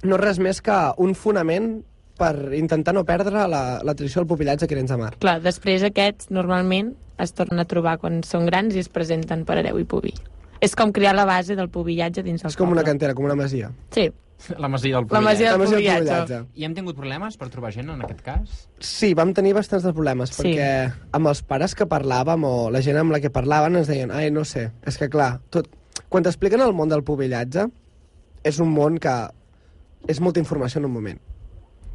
no és res més que un fonament per intentar no perdre la, la tradició del pupillatge que Arenys de Mar. Clar, després aquests normalment es tornen a trobar quan són grans i es presenten per Areu i Pubi. És com crear la base del pubillatge dins el És com una poble. cantera, com una masia. Sí, (laughs) La masia del la masia La masia del pubillatge. I hem tingut problemes per trobar gent en aquest cas? Sí, vam tenir bastants de problemes, Sí. perquè amb els pares que parlàvem o la gent amb la que parlaven ens deien ai, no sé, és que clar, tot... quan t'expliquen el món del pubillatge és un món que és molta informació en un moment.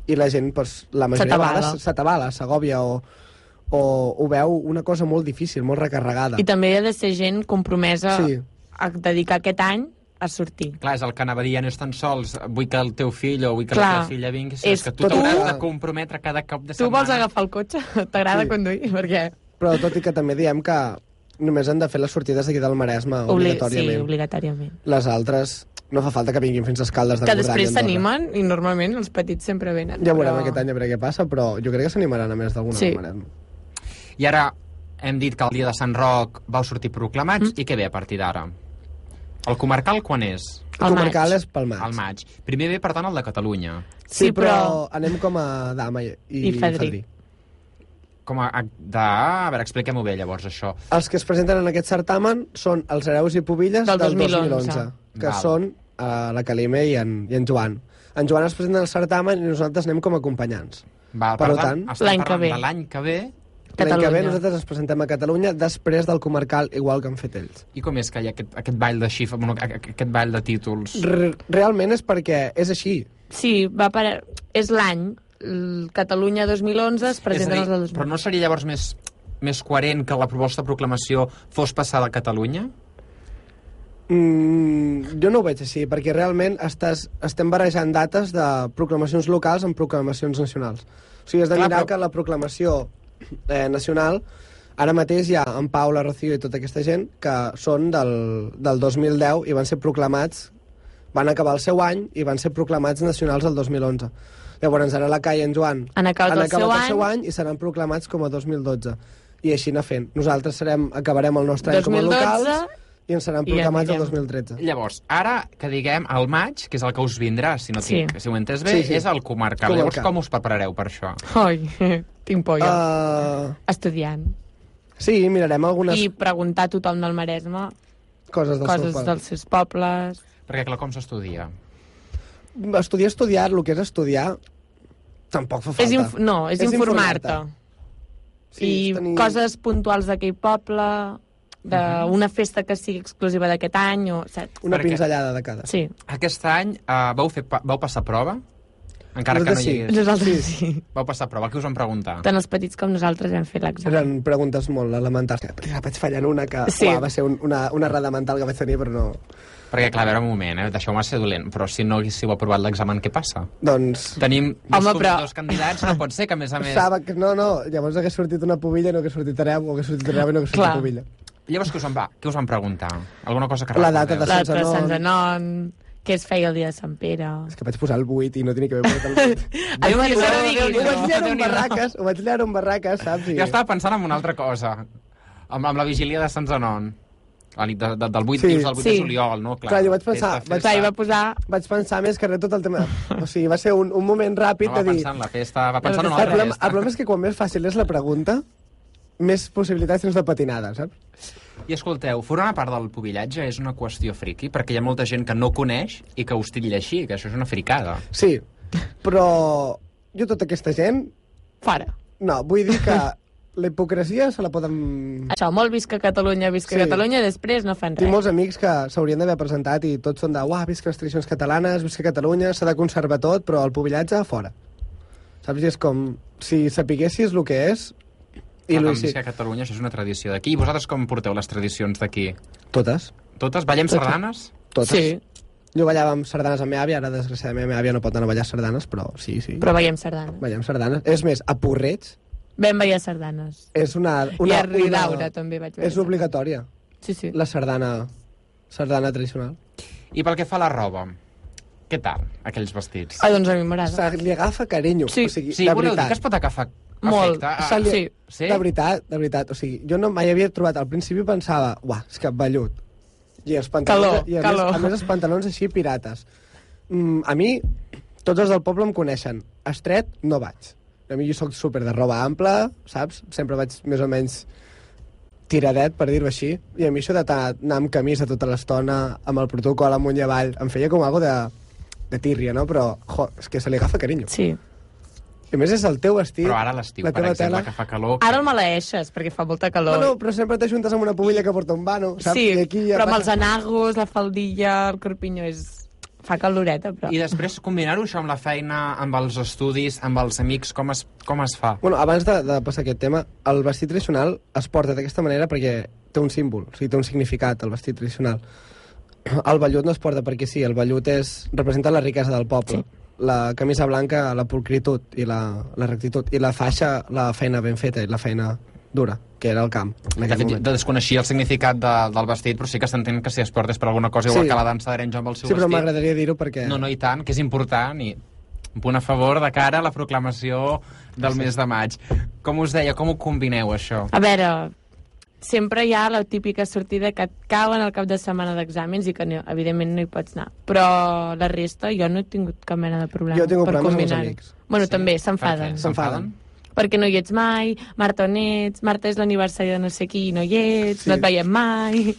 I la gent, doncs, la majoria de S'atabala. vegades s'atabala, s'agòbia o, o ho veu una cosa molt difícil, molt recarregada. I també ha de ser gent compromesa Sí. a dedicar aquest any a sortir. Clar, és el que anava dient, no és tan sols vull que el teu fill o vull que Clar. la teva filla vingui, sinó És que tu t'hauràs de comprometre cada cop de Tu setmana. vols agafar el cotxe? (laughs) T'agrada Sí. conduir? Perquè... Però tot i que també diem que només han de fer les sortides d'aquí del Maresme, Obli obligatòriament. Sí, obligatòriament. Les altres no fa falta que vinguin fins a Escaldes de Que després s'animen i normalment els petits sempre venen. Ja veurem però... aquest any a veure què passa, però jo crec que s'animaran a més d'alguna Sí. sí. Maresme. I ara hem dit que el dia de Sant Roc vau sortir proclamats, Mm. i què ve a partir d'ara? El comarcal quan és? El Al comarcal maig. és pel maig. Al maig. Primer ve, per tant, el de Catalunya. Sí, però... anem com a dama i, i, I fadrí. Com a, de... A veure, expliquem-ho bé, llavors, això. Els que es presenten en aquest certamen són els hereus i pubilles Del del 2011. 2011, que Val. són uh, la Calime i en, i en Joan. En Joan es presenta al certamen i nosaltres anem com a acompanyants. Val, Per per tant, tant, estem l'any que ve. de l'any que ve. L'any que ve Catalunya. nosaltres ens presentem a Catalunya després del comarcal, igual que han fet ells. I com és que hi ha aquest, aquest ball de xifra, bueno, aquest ball de títols? Re realment és perquè és així. Sí, va per... és l'any. Catalunya 2011 es És a presenten dir, els del 2011. però no seria llavors més, més coherent que la proposta de proclamació fos passada a Catalunya? Mm, jo no ho veig així, perquè realment estàs, estem barrejant dates de proclamacions locals amb proclamacions nacionals. O sigui, has de Clar, mirar però- que la proclamació eh, nacional ara mateix hi ha en Pau, la Rocío i tota aquesta gent que són del, del 2010 i van ser proclamats van acabar el seu any i van ser proclamats nacionals el 2011. Llavors, ara la Cai i en Joan Han acabat el seu el seu any. any i seran proclamats com a 2012. I així anar fent. Nosaltres serem, acabarem el nostre any com a 2012 locals i ens seran proclamats el anirem. 2013. Llavors, ara que diguem el maig, que és el que us vindrà, si no Sí. tinc, si ho entès bé, Sí, sí. és el comarcal. Comarcal. Llavors, com us preparareu per això? Ai, (laughs) tinc por jo. Uh, Estudiant. sí, mirarem algunes I preguntar a tothom del Maresme coses del coses seu dels seus pobles. Perquè, clar, com s'estudia? Estudiar, estudiar, el que és estudiar, tampoc fa falta. És inf no, és, És informar-te. informar-te. Sí, I tenir- coses puntuals d'aquell poble, d'una festa que sigui exclusiva d'aquest any, o... Saps? Una Perquè- pinzellada de cada. Sí, Aquest any uh, vau, fer, pa- vau passar prova? Encara que no Nosaltres hi sí. hagués... nosaltres sí. Vau passar prova, què us van preguntar? Tant els petits com nosaltres vam fer l'examen. Eren preguntes molt elementars. Perquè vaig fallar una que Sí. uah, va ser un, una, una errada mental que vaig tenir, però no... Perquè, clar, a veure, un moment, eh? deixeu-me ser dolent, però si no haguéssiu aprovat l'examen, què passa? Doncs... Tenim dos, Home, però- dos candidats, no pot ser que, a més a més... Estava que, no, no, llavors hagués sortit una pubilla i no hagués sortit hereu, o hagués sortit hereu i no hagués sortit Clar. pubilla. Llavors, què us, en va? què us van preguntar? Alguna cosa que La data de recordeu? L'altre Sant Sant Zenon. Zenon, què es feia el dia de Sant Pere... És que vaig posar el 8 i no tenia que haver posat el 8. (laughs) Ai, Déu-n'hi-do, que no diguis, ho vaig no. liar en barraques, ho vaig liar en barraques, saps? I... Jo estava pensant en una altra cosa, amb, amb la vigília de Sant Zenon. La nit de, de, del 8, Sí. dius, del 8 de Sí. juliol, no? Clar, Clar, jo vaig pensar- Festa, vaig- Clar, hi festa. va posar... Vaig pensar més que res tot el tema... O sigui, va ser un, un moment ràpid No va de dir... pensar en la festa, va pensar en una El altra problema, festa. el problema és que quan més fàcil és la pregunta, més possibilitats tens de patinada, saps? I escolteu, formar part del pubillatge és una qüestió friqui, perquè hi ha molta gent que no coneix i que ho estilla així, que això és una fricada. Sí, però jo tota aquesta gent... Fora. No, vull dir que la hipocresia se la poden... Això, molt visca Catalunya, visca Sí. Catalunya, després no fan Tinc res. molts amics que s'haurien d'haver presentat i tots són de uah, visca les tradicions catalanes, visca Catalunya, s'ha de conservar tot, però el pubillatge fora. Saps? I és com, si sapiguessis el que és... I I lo, a sí, Catalunya això és una tradició d'aquí. I vosaltres com porteu les tradicions d'aquí? totes, Totes? Ballem Totes. sardanes? totes. Sí, Jo ballava amb sardanes amb meva àvia, ara desgraciadament meva àvia no pot anar a ballar sardanes, però sí, sí. però veiem sardana. Ballem sardanes. És més, a Porreig Vam veure sardanes. És una... I una a Ridaura també vaig veure. És obligatòria, Sí, sí. la sardana, sardana tradicional. I pel que fa a la roba, què tal, aquells vestits? Ah, doncs a mi m'agrada. Se li agafa carinyo. Sí. o sigui, Sí, de voleu dir veritat. que es pot agafar Molt. afecte? a- Se li... sí. Sí? De veritat, de veritat. O sigui, jo no mai havia trobat... Al principi pensava, uah, és que vellut. I els pantalons... Calor, i a, calor. Més, a més, els pantalons així pirates. Mm, a mi, tots els del poble em coneixen. Estret, no vaig. A mi jo sóc super de roba ampla, saps? Sempre vaig més o menys tiradet, per dir-ho així. I a mi això de anar amb camisa tota l'estona, amb el protocol amunt i avall, em feia com algo de, de tírria, no? Però, jo, és que se li agafa carinyo. Sí. I a més és el teu vestit, Però ara a l'estiu, per exemple, tela... que fa calor... Ara el maleeixes, perquè fa molta calor. Bueno, però sempre t'ajuntes amb una pubilla que porta un vano, saps? sí, I aquí ja però amb els anagos, la faldilla, el corpinyo, és... fa caloreta, però... I després combinar-ho això amb la feina, amb els estudis, amb els amics, com es, com es fa? Bueno, abans de, de passar aquest tema, el vestit tradicional es porta d'aquesta manera perquè té un símbol, o sigui, té un significat, el vestit tradicional. El vellut no es porta perquè sí, el vellut és, representa la riquesa del poble. Sí. La camisa blanca, la pulcritud i la, la rectitud. I la faixa, la feina ben feta i la feina dura, que era el camp en De fet, moment. desconeixia el significat de, del vestit, però sí que s'entén que si es portes per alguna cosa, igual Sí. que la dansa d'Arenys amb el seu Sí, però vestit. m'agradaria dir-ho perquè... No, no, i tant, que és important, i un punt a favor de cara a la proclamació del mes de maig. Com us deia, com ho combineu, això? A veure, sempre hi ha la típica sortida que et cau en el cap de setmana d'exàmens i que, no, evidentment, no hi pots anar. Però la resta, jo no he tingut cap mena de problema Jo tinc per problemes amb els amics. Bueno, Sí? també, s'enfaden. S'enfaden. Perquè no hi ets mai, Marta on ets, Marta és l'aniversari de no sé qui i no hi ets, Sí. no et veiem mai...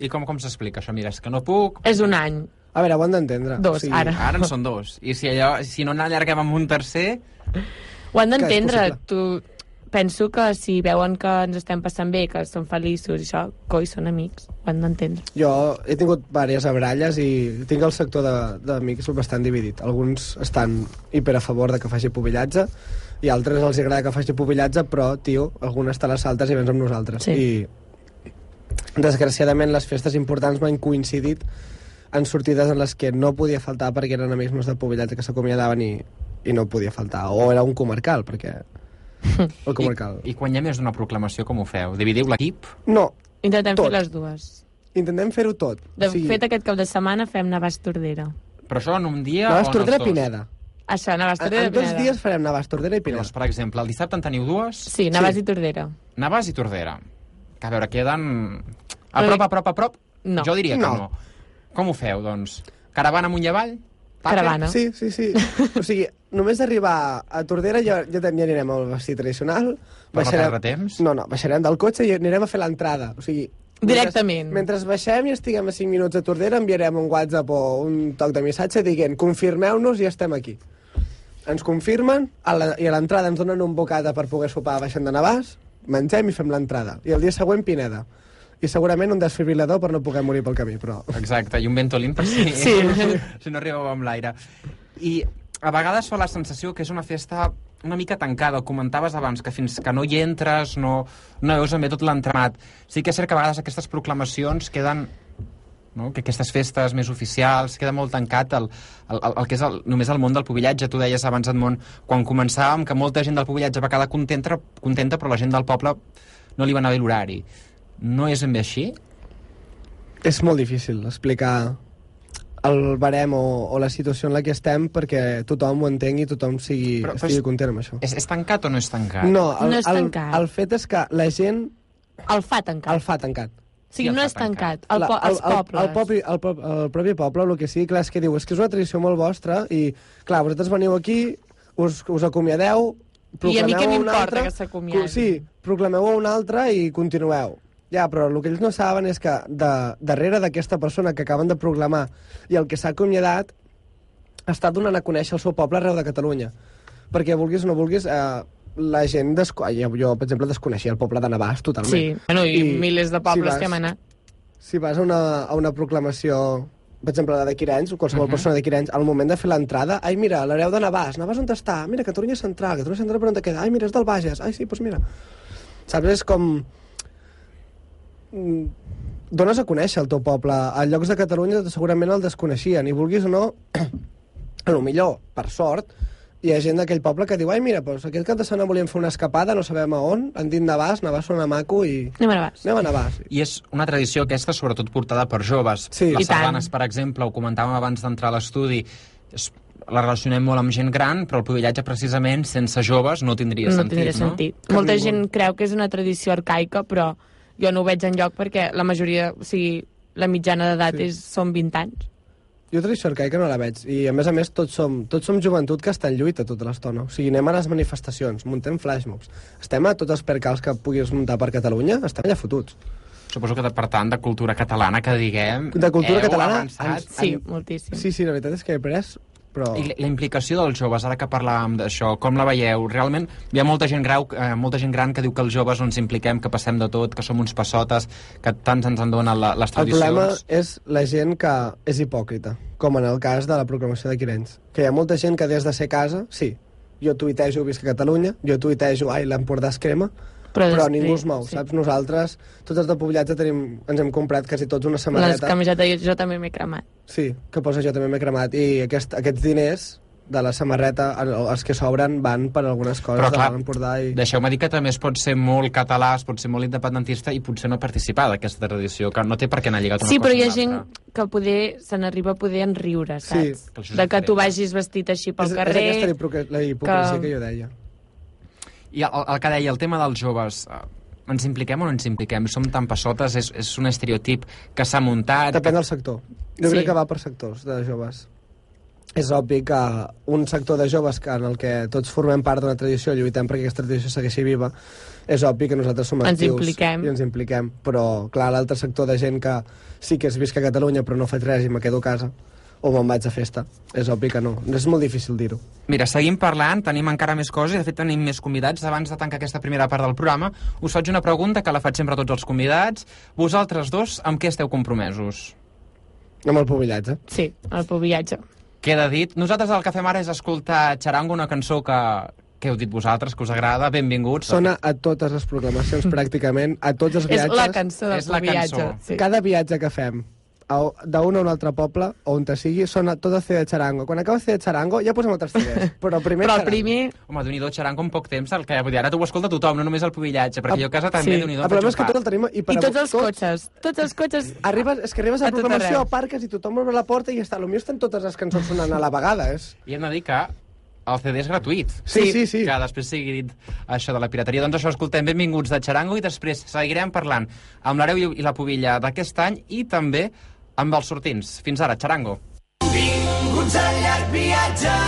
I com, com s'explica això? Mira, és que no puc... És un any. A veure, ho han d'entendre. Dos, ara. Ara en són dos. I si, allò, si no n'allarguem amb un tercer... Ho han d'entendre. Tu penso que si veuen que ens estem passant bé, que som feliços i això, coi, són amics. Ho han d'entendre. Jo he tingut diverses abralles i tinc el sector de- d'amics bastant dividit. Alguns estan hiper a favor de que faci pubillatge i altres els agrada que faci pubillatge, però, tio, algunes estan a les altes i vens amb nosaltres. Sí. I, desgraciadament, les festes importants m'han coincidit en sortides en les que no podia faltar perquè eren amics meus de pubillatge que s'acomiadaven i, i no podia faltar. O era un comarcal, perquè... El comarcal. I, I quan hi ha més d'una proclamació, com ho feu? Dividiu l'equip? No, Intentem Tot. fer les dues. intentem fer-ho tot. De fet, aquest cap de setmana fem Navàs Tordera. Però això en un dia Navàs o en els Tordera dos? Pineda. Això, Navàs En, Tordera en dos Pineda. dies farem Navàs Tordera i Pineda. Llavors, per exemple, el dissabte en teniu dues? Sí, Navàs Sí. i Tordera. Navàs i Tordera. Que a veure, queden... A prop, a prop, a prop? No. Jo diria que No. no. Com ho feu, doncs? Caravana amunt i avall? Caravana. Sí, sí, sí. O sigui, només arribar a Tordera ja, ja, ja anirem al vestit tradicional. Per no perdre temps? No, no, baixarem del cotxe i anirem a fer l'entrada. O sigui, Directament. Mentre, mentre baixem i estiguem a 5 minuts a Tordera, enviarem un WhatsApp o un toc de missatge dient confirmeu-nos i estem aquí. Ens confirmen a la, i a l'entrada ens donen un bocata per poder sopar baixant de Navàs, mengem i fem l'entrada. I el dia següent, Pineda. I segurament un desfibrilador per no poder morir pel camí, però... Exacte, i un ventolín per si, Sí. (laughs) si no arribeu amb l'aire. I a vegades fa la sensació que és una festa una mica tancada. Ho comentaves abans, que fins que no hi entres no, no veus ben bé tot l'entramat. Sí que és cert que a vegades aquestes proclamacions queden no? que aquestes festes més oficials queda molt tancat el, el, el, el que és el, només el món del pubillatge. Tu deies abans, Edmond, quan començàvem, que molta gent del pubillatge va quedar contenta, contenta però la gent del poble no li va anar bé l'horari. No és ben bé així? És molt difícil explicar el barem o, o la situació en la que estem perquè tothom ho entengui i tothom sigui, Però- però, estigui és- content amb això. És, és tancat o no és tancat? No, el, No és el, tancat. el fet és que la gent El fa tancat. el fa tancat. O sigui, el no és tancat. La- El, po els pobles. El, el, propi, el, po- el propi poble, el que sí, clar, és que diu, és que és una tradició molt vostra i, clar, vosaltres veniu aquí, us, us acomiadeu, I a mi què proclameu m'importa que s'acomiadin? Sí, proclameu a una altra i continueu. Ja, però el que ells no saben és que de, darrere d'aquesta persona que acaben de proclamar i el que s'ha acomiadat està donant a conèixer el seu poble arreu de Catalunya. Perquè vulguis o no vulguis, eh, la gent... Desco... Jo, jo, per exemple, desconeixia el poble de Navàs totalment. Sí, bueno, i, I milers de pobles vas- que hem anat. si vas a una, a una proclamació per exemple, la de Quirenys, o qualsevol uh. -huh. persona de Quirenys, al moment de fer l'entrada, ai, mira, l'hereu de Navàs, Navàs on està? Mira, Catalunya Central, Catalunya Central per on te queda? Ai, mira, és del Bages, ai, sí, doncs mira. Saps, és com... Mm, Dones a conèixer el teu poble. A llocs de Catalunya segurament el desconeixien, i vulguis o no, (clears throat) a lo millor, per sort, hi ha gent d'aquell poble que diu ai, mira, doncs aquest cap de setmana volíem fer una escapada, no sabem a on, han dit Navàs, Navàs sona maco i... Anem a Navàs. Anem a Navàs. I és una tradició aquesta sobretot portada per joves. Sí. Les I tant. sardanes, per exemple, ho comentàvem abans d'entrar a l'estudi, és- la relacionem molt amb gent gran, però el pubillatge precisament sense joves no tindria no sentit, tindria no? sentit. Que Molta gent creu que és una tradició arcaica, però jo no ho veig enlloc perquè la majoria, o sigui, la mitjana d'edat Sí. és són 20 anys. Jo tradició arcaica no la veig. I, a més a més, tots som, tots som joventut que està en lluita tota l'estona. O sigui, anem a les manifestacions, muntem flashmobs. Estem a tots els percals que puguis muntar per Catalunya, estem allà fotuts. Suposo que, per tant, de cultura catalana, que diguem... De cultura heu catalana, avançat. ens- Sí, en- moltíssim. Sí, sí, la veritat és que he pres, però... I la- implicació dels joves, ara que parlàvem d'això, com la veieu? Realment hi ha molta gent, grau, eh, molta gent gran que diu que els joves no ens impliquem, que passem de tot, que som uns passotes, que tants ens en donen la, les El tradicions. problema és la gent que és hipòcrita, com en el cas de la proclamació de Quirenys. Que hi ha molta gent que des de ser casa, sí, jo tuitejo visc a Catalunya, jo tuitejo ai, l'Empordà es crema, Però però, després, ningú es mou, sí. saps? Nosaltres, tots els de Pobillatge, tenim, ens hem comprat quasi tots una Les samarreta. camisetes jo també m'he cremat. Sí, que posa jo també m'he cremat. I aquest, aquests diners de la samarreta, els que sobren, van per algunes coses Però, clar, de l'Empordà. I... Deixeu-me dir que també es pot ser molt català, es pot ser molt independentista i potser no participar d'aquesta tradició, que no té per què anar lligat una Sí, cosa però hi ha gent que poder se n'arriba a poder enriure, Sí, saps? que això és de que tu vagis vestit així pel és, carrer... és aquesta la hipocresia que... que- que jo deia. I el, el que deia, el tema dels joves, eh, ens impliquem o no ens impliquem? Som tan passotes, és, és un estereotip que s'ha muntat... Depèn del sector. Jo Sí. crec que va per sectors de joves. És obvi que un sector de joves que en el que tots formem part d'una tradició, lluitem perquè aquesta tradició segueixi viva, és obvi que nosaltres som Ens actius impliquem. i ens impliquem. Però, clar, l'altre sector de gent que sí que es visc a Catalunya però no faig res i me quedo a casa, o me'n vaig a festa. És obvi que no. És molt difícil dir-ho. Mira, seguim parlant, tenim encara més coses, de fet tenim més convidats. Abans de tancar aquesta primera part del programa, us faig una pregunta que la faig sempre a tots els convidats. Vosaltres dos, amb què esteu compromesos? Amb el pobillatge. Sí, el pobillatge. Queda dit. Nosaltres el que fem ara és escoltar Charango, una cançó que, que heu dit vosaltres, que us agrada. Benvinguts. Sona a totes les proclamacions, pràcticament, a tots els És viatges. la cançó del És la pobillatge. cançó. Sí. Cada viatge que fem d'un a un altre poble, o on te sigui, sona tot C de Charango. Quan acaba C de Charango, ja posem altres CDs. (laughs) Però primer Però el Charango. primer... Home, déu nhi Charango en poc temps, el que vull dir, ara t'ho escolta tothom, no només el pobillatge, perquè Ah, jo a casa també, sí. déu nhi El problema és que tot el tenim... I, per I a tots els tots- cotxes. Tots els cotxes... Arribes, és que arribes a A la tot programació, aparques i tothom obre la porta i ja està. Potser estan totes les cançons sonant a la vegada, és... I hem de dir que el CD és gratuït. Sí, sí, sí. Que després sigui dit això de la pirateria. Doncs això, escoltem, benvinguts de Charango i després seguirem parlant amb l'Areu i- i la Pobilla d'aquest any i també amb els sortints. Fins ara, Charango. Benvinguts al llarg viatge.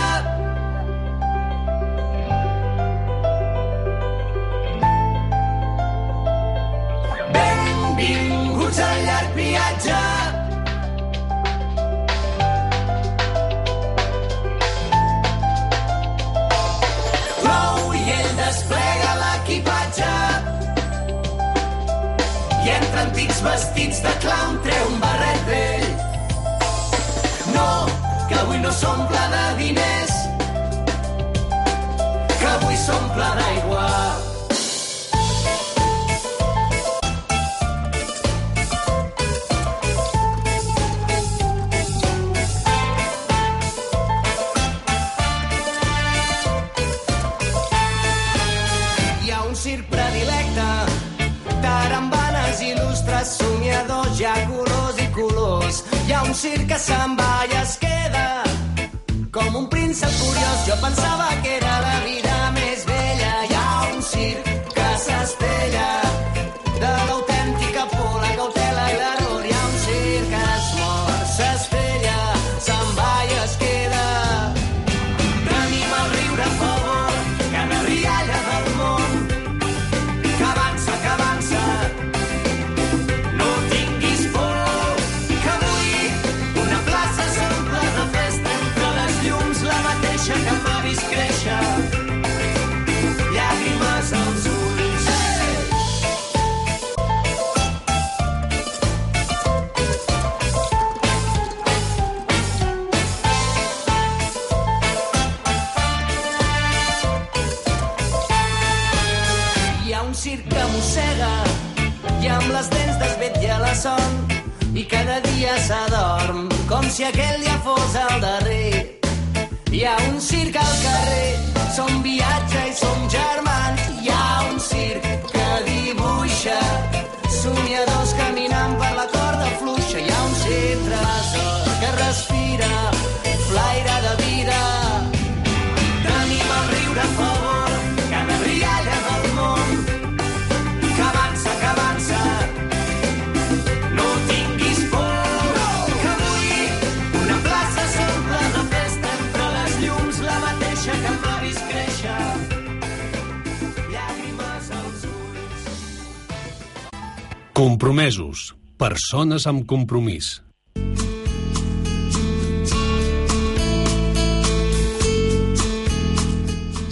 Antics vestits de clown treu un barret vell. No, que avui no s'omple de diners, que avui s'omple d'aigua. Un circ que se'n va i es queda com un príncep curiós. Jo pensava que era la vida Persones amb compromís.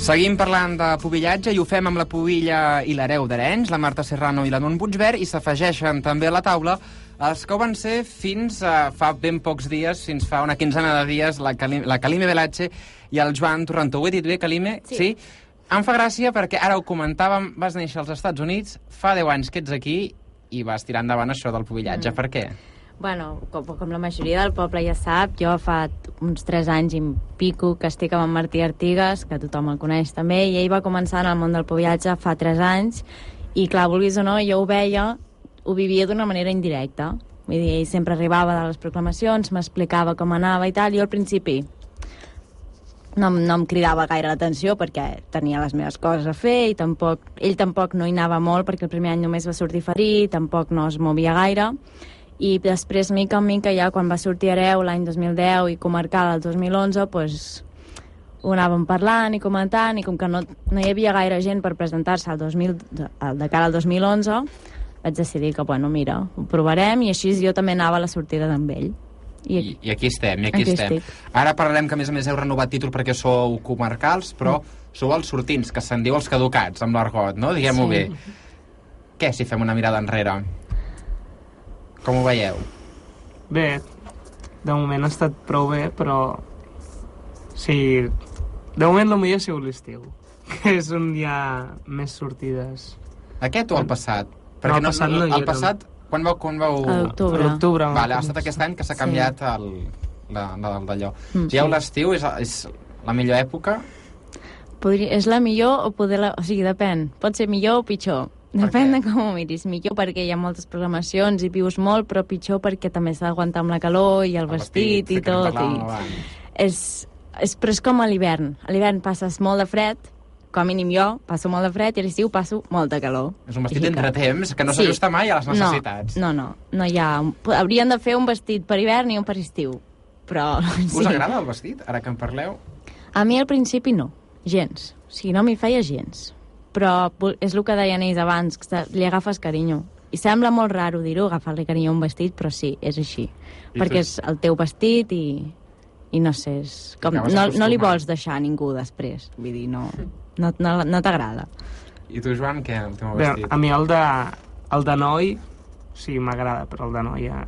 Seguim parlant de pubillatge i ho fem amb la pubilla i l'hereu d'Arenys, la Marta Serrano i la Non Puigverd, i s'afegeixen també a la taula els que ho van ser fins a fa ben pocs dies, fins fa una quinzena de dies, la, Cali la Calime Velatge i el Joan Torrentó. Ho he dit bé, Calime? Sí. sí? Em fa gràcia perquè ara ho comentàvem, vas néixer als Estats Units, fa 10 anys que ets aquí i vas tirar endavant això del pubillatge. Mm. Per què? Bueno, com, com la majoria del poble ja sap, jo fa uns 3 anys i pico que estic amb en Martí Artigas, que tothom el coneix també, i ell va començar en el món del pubillatge fa 3 anys, i clar, vulguis o no, jo ho veia, ho vivia d'una manera indirecta. Vull dir, ell sempre arribava de les proclamacions, m'explicava com anava i tal, i jo al principi no, no em cridava gaire l'atenció perquè tenia les meves coses a fer i tampoc, ell tampoc no hi anava molt perquè el primer any només va sortir ferit, tampoc no es movia gaire i després, mica en mica, ja quan va sortir Hereu l'any 2010 i Comarcal el 2011, pues, ho anàvem parlant i comentant i com que no, no hi havia gaire gent per presentar-se al 2000, al- de cara al 2011 vaig decidir que, bueno, mira, ho provarem i així jo també anava a la sortida d'en ell. I, I, I aquí estem, i aquí, Aquí estem. estic. Ara parlarem que, a més a més, heu renovat títol perquè sou comarcals, però sou els sortins, que se'n diu els caducats, amb l'argot, no? Diguem-ho Sí. bé. Què, si fem una mirada enrere? Com ho veieu? Bé, de moment ha estat prou bé, però... Sí, de moment el millor ha sigut l'estiu, (laughs) que és on hi ha més sortides. Aquest o el passat? No, el passat no hi el passat, quan vau... Quan vau... A l'octubre. L'octubre. Vale, ha estat aquest any que s'ha Sí. canviat el, la, la, d'allò. Mm, Dieu sí. l'estiu és, és la millor època? Podria, és la millor o poder la... O sigui, depèn. Pot ser millor o pitjor. Depèn de com ho miris. Millor perquè hi ha moltes programacions i vius molt, però pitjor perquè també s'ha d'aguantar amb la calor i el, vestit, i sí, que en tot. I... És, és, però és com a l'hivern. A l'hivern passes molt de fred, com a mínim jo passo molt de fred, i a l'estiu passo molt de calor. És un vestit d'entretemps que no Sí. s'ajusta mai a les necessitats. No, no, no, no hi ha... Haurien de fer un vestit per hivern i un per estiu, però... (laughs) Us agrada el vestit, ara que en parleu? A mi al principi no, gens. O sigui, no m'hi feia gens. Però és el que deien ells abans, que li agafes carinyo. I sembla molt raro dir-ho, agafar-li carinyo a un vestit, però sí, és així. I perquè tu- és el teu vestit i, i no sé, és com, no, no li vols deixar a ningú després. Vull dir, no, (laughs) no, no, no t'agrada. I tu, Joan, què, el teu Bé, vestit? a mi el de, el de noi, sí, m'agrada, però el de noia...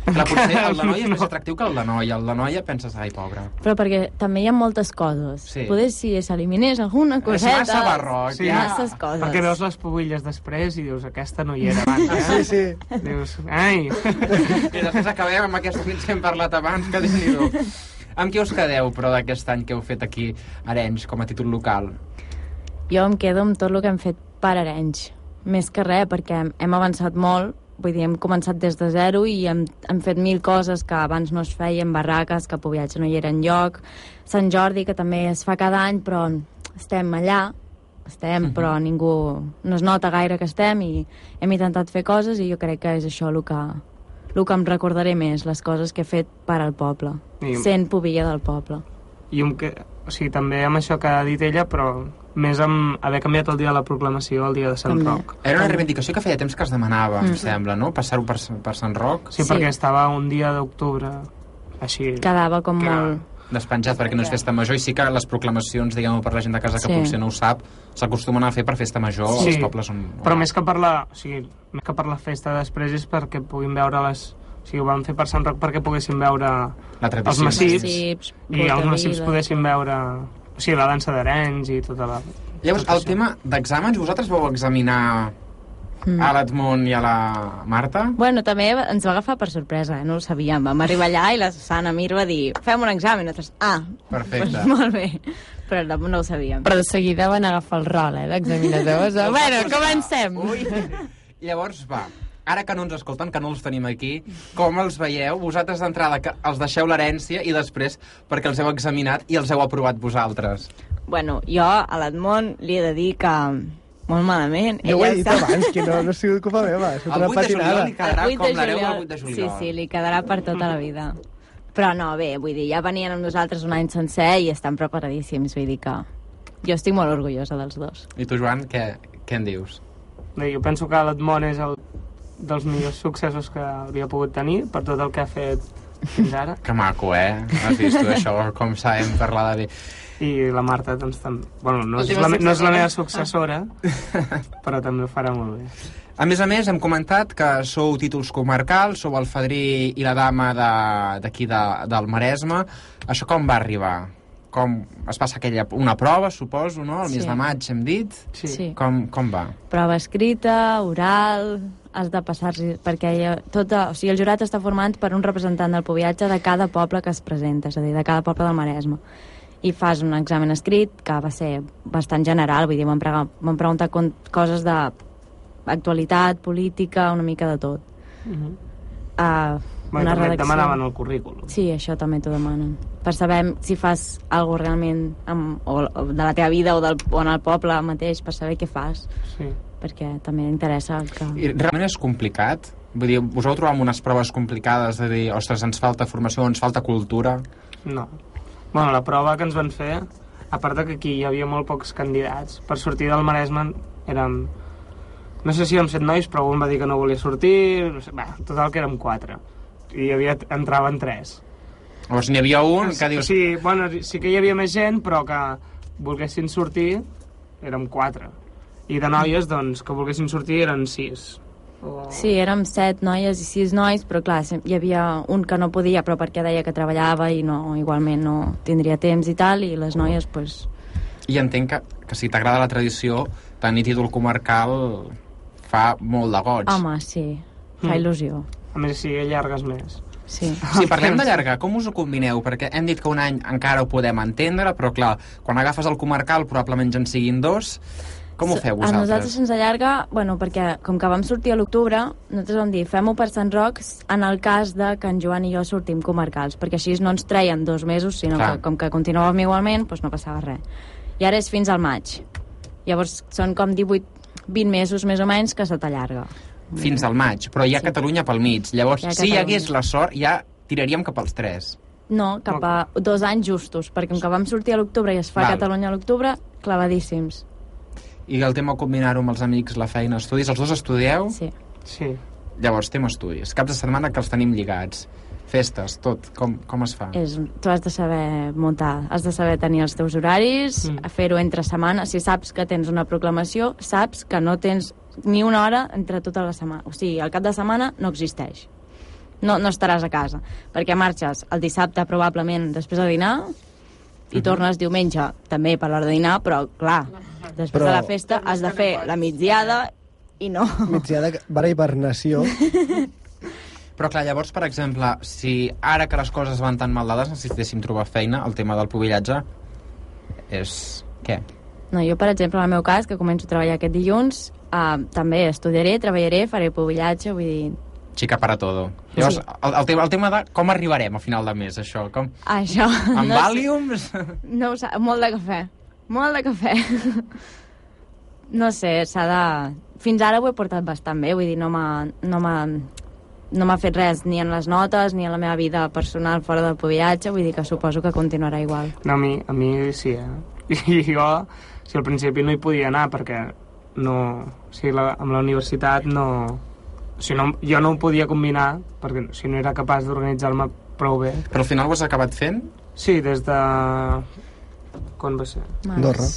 Clar, potser el de (laughs) noia és més atractiu que el de noia. El de noia penses, ai, pobre. Però perquè també hi ha moltes coses. Sí. Poder si s'eliminés alguna coseta... massa barroc, Sí, ja. Masses coses. Perquè veus les pubilles després i dius, aquesta no hi era abans, eh? Sí, sí. Dius, ai... (laughs) I després acabem amb aquests fills que hem parlat abans, que déu nhi Amb què us quedeu, però, d'aquest any que heu fet aquí a Arenys, com a títol local? Jo em quedo amb tot el que hem fet per Arenys. Més que res, perquè hem, avançat molt, vull dir, hem començat des de zero i hem, hem fet mil coses que abans no es feien, barraques, que a no hi era enlloc, Sant Jordi, que també es fa cada any, però estem allà, estem, Mhm. però ningú no es nota gaire que estem i hem intentat fer coses i jo crec que és això el que, el que em recordaré més, les coses que he fet per al poble, I- sent pobilla del poble. I un que, o sigui, també amb això que ha dit ella, però més amb haver canviat el dia de la proclamació al dia de Sant També. Roc. Era una reivindicació que feia temps que es demanava, em Mm. sembla, no? Passar-ho per, per Sant Roc, Sí, Sí. perquè estava un dia d'octubre, així... Quedava com Que- molt... despenjat perquè no és festa major, i sí que les proclamacions, diguem per la gent de casa que Sí. potser no ho sap, s'acostumen a fer per festa major Sí. als pobles on... Però més que per la, o sigui, més que per la festa després és perquè puguin veure les... O sigui, ho van fer per Sant Roc perquè poguessin veure La els massips Massips, i els massips poguessin veure... O sigui, la dansa d'Arenys i tota la... Llavors, tot el això. tema d'exàmens, vosaltres vau examinar Mm. a l'Edmund i a la Marta. Bueno, també ens va agafar per sorpresa, eh? no ho sabíem. Vam arribar allà i la Susana Mir va dir fem un examen. Nosaltres, ah, Perfecte. Pues, molt bé. Però no, no ho sabíem. Però de seguida van agafar el rol, eh, d'examinadors. bueno, comencem. Ui. Llavors, va, ara que no ens escolten, que no els tenim aquí, com els veieu? Vosaltres d'entrada que els deixeu l'herència i després perquè els heu examinat i els heu aprovat vosaltres. Bueno, jo a l'Edmond li he de dir que molt malament. Jo ho he Ella dit està- abans, que no, no ha sigut culpa meva. (laughs) Ha sigut El una 8 de patinada. juliol li quedarà El 8 com l'hereu del juliol. 8 de Sí, juliol. sí, li quedarà per tota la vida. Però no, bé, vull dir, ja venien amb nosaltres un any sencer i estan preparadíssims, vull dir que jo estic molt orgullosa dels dos. I tu, Joan, què, què en dius? Bé, jo penso que l'Edmond és el dels millors successos que havia pogut tenir per tot el que ha fet fins ara. Que maco, eh? Has vist tu això, com sabem parlar de bé. I la Marta, doncs, també... Bueno, no és la, no és la meva successora, però també ho farà molt bé. A més a més, hem comentat que sou títols comarcals, sou el fadrí i la dama de- d'aquí de, del Maresme. Això com va arribar? Com es passa aquella, una prova, suposo, no? El mes Sí. de maig, hem dit? Sí. Sí. Com, com va? Prova escrita, oral, has de passar perquè tota, o sigui, el jurat està format per un representant del poviatge de cada poble que es presenta, és a dir, de cada poble del Maresme. I fas un examen escrit que va ser bastant general, vull dir, m'han preguntat, m'han preguntat con- coses d'actualitat, política, una mica de tot. Uh -huh. Uh, Bé, una també et redacció. demanaven el currículum. Sí, això també t'ho demanen. Per saber si fas alguna realment amb, o, o de la teva vida o, del, o en el poble mateix, per saber què fas. Sí. Perquè també interessa que... I realment és complicat? Vull dir, us heu trobat amb unes proves complicades de dir, ostres, ens falta formació, ens falta cultura? No. Bueno, la prova que ens van fer, a part de que aquí hi havia molt pocs candidats, per sortir del Maresme érem... No sé si érem set nois, però un va dir que no volia sortir... No sé, va, total que érem quatre. I hi havia, entraven tres. Llavors n'hi havia un que dius... Sí, bueno, sí que hi havia més gent, però que volguessin sortir érem quatre. I de noies, doncs, que volguessin sortir eren sis. O... Sí, érem set noies i sis nois, però clar, hi havia un que no podia, però perquè deia que treballava i no, igualment no tindria temps i tal, i les noies, doncs... I entenc que, que si t'agrada la tradició, tenir títol comarcal fa molt de goig. Home, sí, fa Mm. il·lusió. A més, si allargues més. Sí. Si parlem d'allargar, com us ho combineu? Perquè hem dit que un any encara ho podem entendre, però clar, quan agafes el comarcal probablement ja en siguin dos. Com ho feu A nosaltres vosaltres? se'ns allarga, bueno, perquè com que vam sortir a l'octubre, nosaltres vam dir, fem-ho per Sant Roc en el cas de que en Joan i jo sortim comarcals, perquè així no ens treien dos mesos, sinó Clar. que com que continuàvem igualment, doncs no passava res. I ara és fins al maig. Llavors són com 18, 20 mesos més o menys que se t'allarga. Fins al maig, però hi ha Catalunya pel mig. Llavors, Hi si hi hagués la sort, ja tiraríem cap als tres. No, cap a dos anys justos, perquè com que vam sortir a l'octubre i es fa. Val. Catalunya a l'octubre, clavadíssims. I el tema combinar-ho amb els amics, la feina, estudis, els dos estudieu? Sí. Sí. Llavors, tema estudis. Caps de setmana que els tenim lligats. Festes, tot. Com, com es fa? És, tu has de saber muntar, has de saber tenir els teus horaris, mm. fer-ho entre setmana. Si saps que tens una proclamació, saps que no tens ni una hora entre tota la setmana. O sigui, el cap de setmana no existeix. No, no estaràs a casa, perquè marxes el dissabte probablement després de dinar i Mhm. tornes diumenge també per l'hora de dinar, però clar, després Però- de la festa has de fer la migdiada i no... Migdiada, vara hibernació. (laughs) Però clar, llavors, per exemple, si ara que les coses van tan mal dades necessitéssim trobar feina, el tema del pobillatge és... què? No, jo, per exemple, en el meu cas, que començo a treballar aquest dilluns, uh, també estudiaré, treballaré, faré pobillatge, vull dir... Xica para todo. Llavors, Sí. el, el, tema, el tema de com arribarem a final de mes, això. Com... Això... Amb no sé. Valiums? No ho sé, molt de cafè. Molt de cafè. No sé, s'ha de... Fins ara ho he portat bastant bé, vull dir, no m'ha... No m'ha no m'ha fet res ni en les notes ni en la meva vida personal fora del viatge, vull dir que suposo que continuarà igual. No, a mi, a mi sí, eh? (laughs) I jo, si al principi no hi podia anar perquè no... O sigui, la, amb la universitat no... O sigui, no, jo no ho podia combinar perquè si no era capaç d'organitzar-me prou bé. Però al final ho has acabat fent? Sí, des de... Quan va ser? Març. Andorra.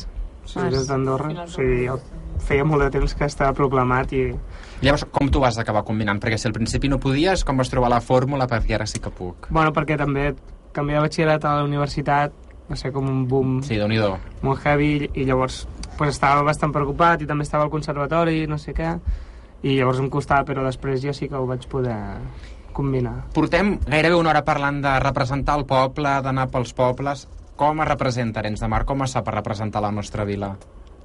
Sí, Març. des d'Andorra. O sigui, jo feia molt de temps que estava proclamat i... Llavors, com tu vas acabar combinant? Perquè si al principi no podies, com vas trobar la fórmula perquè ara sí que puc? Bueno, perquè també canviar de batxillerat a la universitat va ser com un boom Sí, déu nhi molt heavy i llavors pues, estava bastant preocupat i també estava al conservatori no sé què i llavors em costava, però després ja sí que ho vaig poder combinar. Portem gairebé una hora parlant de representar el poble, d'anar pels pobles. Com es representa Arenys de Mar? Com es fa per representar la nostra vila?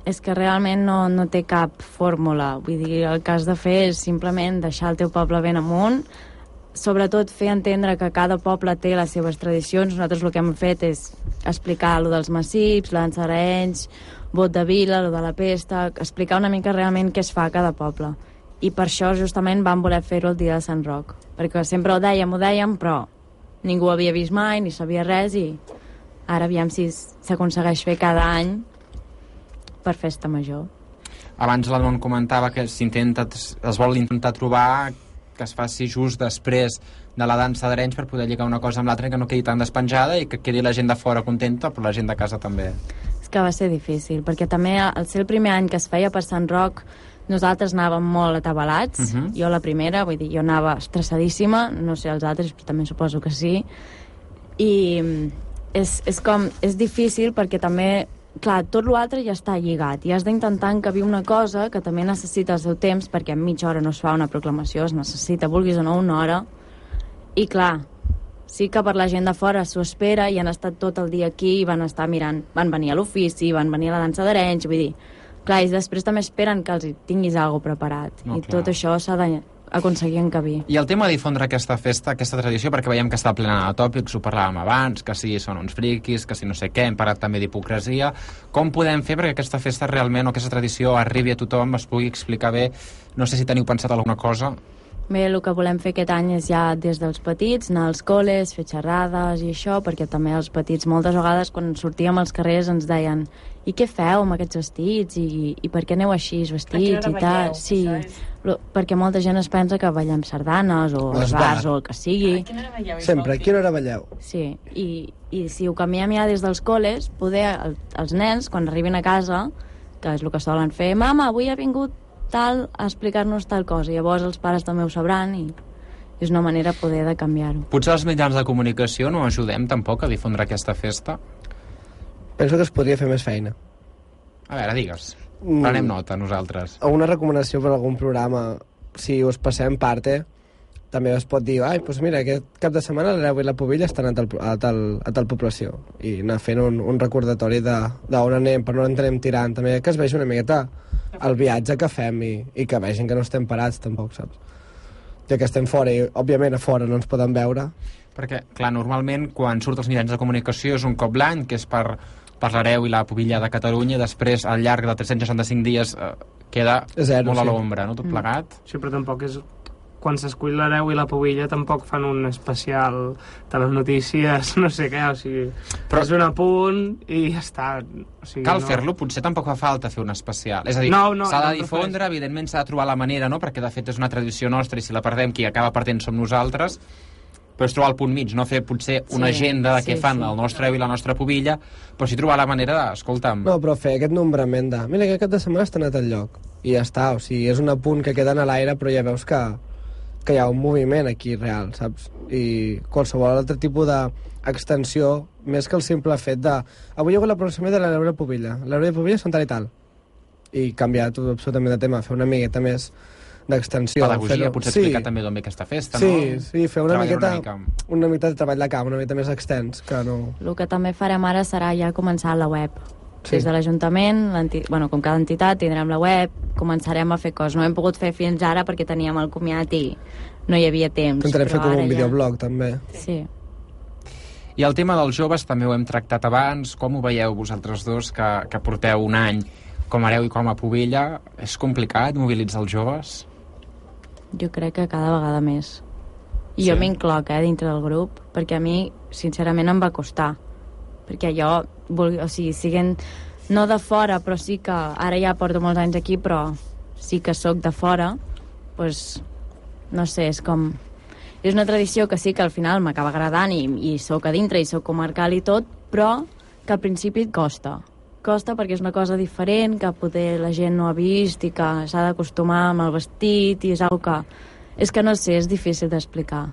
És que realment no, no té cap fórmula. Vull dir, el que has de fer és simplement deixar el teu poble ben amunt, sobretot fer entendre que cada poble té les seves tradicions. Nosaltres el que hem fet és explicar lo dels massips, d'Arenys, vot de vila, lo de la pesta, explicar una mica realment què es fa a cada poble. I per això justament vam voler fer-ho el dia de Sant Roc, perquè sempre ho dèiem, ho dèiem, però ningú ho havia vist mai, ni sabia res, i ara aviam si s'aconsegueix fer cada any per festa major. Abans l'Adon comentava que s'intenta, es vol intentar trobar que es faci just després de la dansa d'Arenys per poder lligar una cosa amb l'altra i que no quedi tan despenjada i que quedi la gent de fora contenta, però la gent de casa també. És que va ser difícil, perquè també al ser el primer any que es feia per Sant Roc, nosaltres anàvem molt atabalats, uh Mhm. -huh. jo la primera, vull dir, jo anava estressadíssima, no sé els altres, però també suposo que sí, i és, és com, és difícil perquè també clar, tot l'altre ja està lligat i has d'intentar encabir una cosa que també necessita el seu temps perquè en mitja hora no es fa una proclamació, es necessita, vulguis o no, una hora i clar, sí que per la gent de fora s'ho espera i han estat tot el dia aquí i van estar mirant, van venir a l'ofici, van venir a la dansa d'Arenys, vull dir, clar, i després també esperen que els tinguis alguna preparat No, i clar. tot això s'ha d'aconseguir encabir. I el tema de difondre aquesta festa, aquesta tradició, perquè veiem que està plena de tòpics, ho parlàvem abans, que si són uns friquis, que si no sé què, hem parlat també d'hipocresia. Com podem fer perquè aquesta festa realment o aquesta tradició arribi a tothom, es pugui explicar bé? No sé si teniu pensat alguna cosa. Bé, el que volem fer aquest any és ja des dels petits, anar als col·les, fer xerrades i això, perquè també els petits moltes vegades quan sortíem als carrers ens deien i què feu amb aquests vestits i, i per què aneu així vestits i tal. Sí, perquè molta gent es pensa que ballem sardanes o Les els bars bar. o el que sigui. Sempre, a quina hora balleu? Sí, i, i si ho canviem ja des dels col·les, poder el, els nens, quan arribin a casa, que és el que solen fer, mama, avui ha vingut tal a explicar-nos tal cosa. Llavors els pares també ho sabran i és una manera poder de canviar-ho. Potser els mitjans de comunicació no ajudem tampoc a difondre aquesta festa? Penso que es podria fer més feina. A veure, digues. Mm. Prenem nota, nosaltres. O una recomanació per algun programa, si us passem parte, també es pot dir, ai, doncs mira, aquest cap de setmana l'Areu i la Pobilla estan a tal, a tal, a tal població i anar fent un, un recordatori de- d'on anem, per no ens anem tirant, també que es vegi una miqueta el viatge que fem i, i que vegin que no estem parats tampoc, saps? Ja que estem fora i, òbviament, a fora no ens poden veure. Perquè, clar, normalment quan surt els mitjans de comunicació és un cop l'any, que és per, per l'Areu i la Pobilla de Catalunya, i després al llarg de 365 dies eh, queda Zero, molt a sí. l'ombra, no? Tot plegat. Sí, però tampoc és... Quan s'escull l'hereu i la pobilla tampoc fan un especial de les notícies, (laughs) no sé què, o sigui... Però-. És un apunt i ja està. O sigui, Cal no... fer-lo, potser tampoc fa falta fer un especial. És a dir, No, no, s'ha de no, no difondre, evidentment s'ha de trobar la manera, no? perquè de fet és una tradició nostra i si la perdem qui acaba perdent som nosaltres, però és trobar el punt mig, no fer potser una Sí, agenda de sí, què fan sí. el nostre eu i la nostra pobilla, però sí trobar la manera de, escolta'm, No, però fer aquest nombrament de... Mira, aquest cap de setmana està anat al lloc. I ja està, o sigui, és un apunt que queden a l'aire, però ja veus que, que hi ha un moviment aquí real, saps? I qualsevol altre tipus d'extensió, més que el simple fet de... Avui hi ha hagut la programació de l'Eure Pobilla. L'Eure Pobilla són tal i tal. I canviar tot absolutament de tema, fer una miqueta més d'extensió. pedagogia, potser sí, explicar també d'on ve aquesta festa, sí, no? sí, fer una Treballar miqueta, una mica. una miqueta de treball de camp, una miqueta més extens, que no... El que també farem ara serà ja començar la web. Sí. Des de l'Ajuntament, bueno, com cada entitat, tindrem la web, començarem a fer coses. No hem pogut fer fins ara perquè teníem el comiat i no hi havia temps. Intentarem fer com un ja- videoblog, també. Sí. I el tema dels joves també ho hem tractat abans. Com ho veieu vosaltres dos, que, que porteu un any com a hereu i com a pobilla? És complicat mobilitzar els joves? Jo crec que cada vegada més. I Sí. jo m'incloc, eh, dintre del grup, perquè a mi, sincerament, em va costar. Perquè jo, vulgui, o sigui, siguent no de fora, però sí que ara ja porto molts anys aquí, però sí que sóc de fora, doncs, no sé, és com... És una tradició que sí que al final m'acaba agradant i, i sóc a dintre i sóc comarcal i tot, però que al principi et costa. Costa perquè és una cosa diferent, que poder la gent no ha vist i que s'ha d'acostumar amb el vestit i és una que... És que no sé, és difícil d'explicar.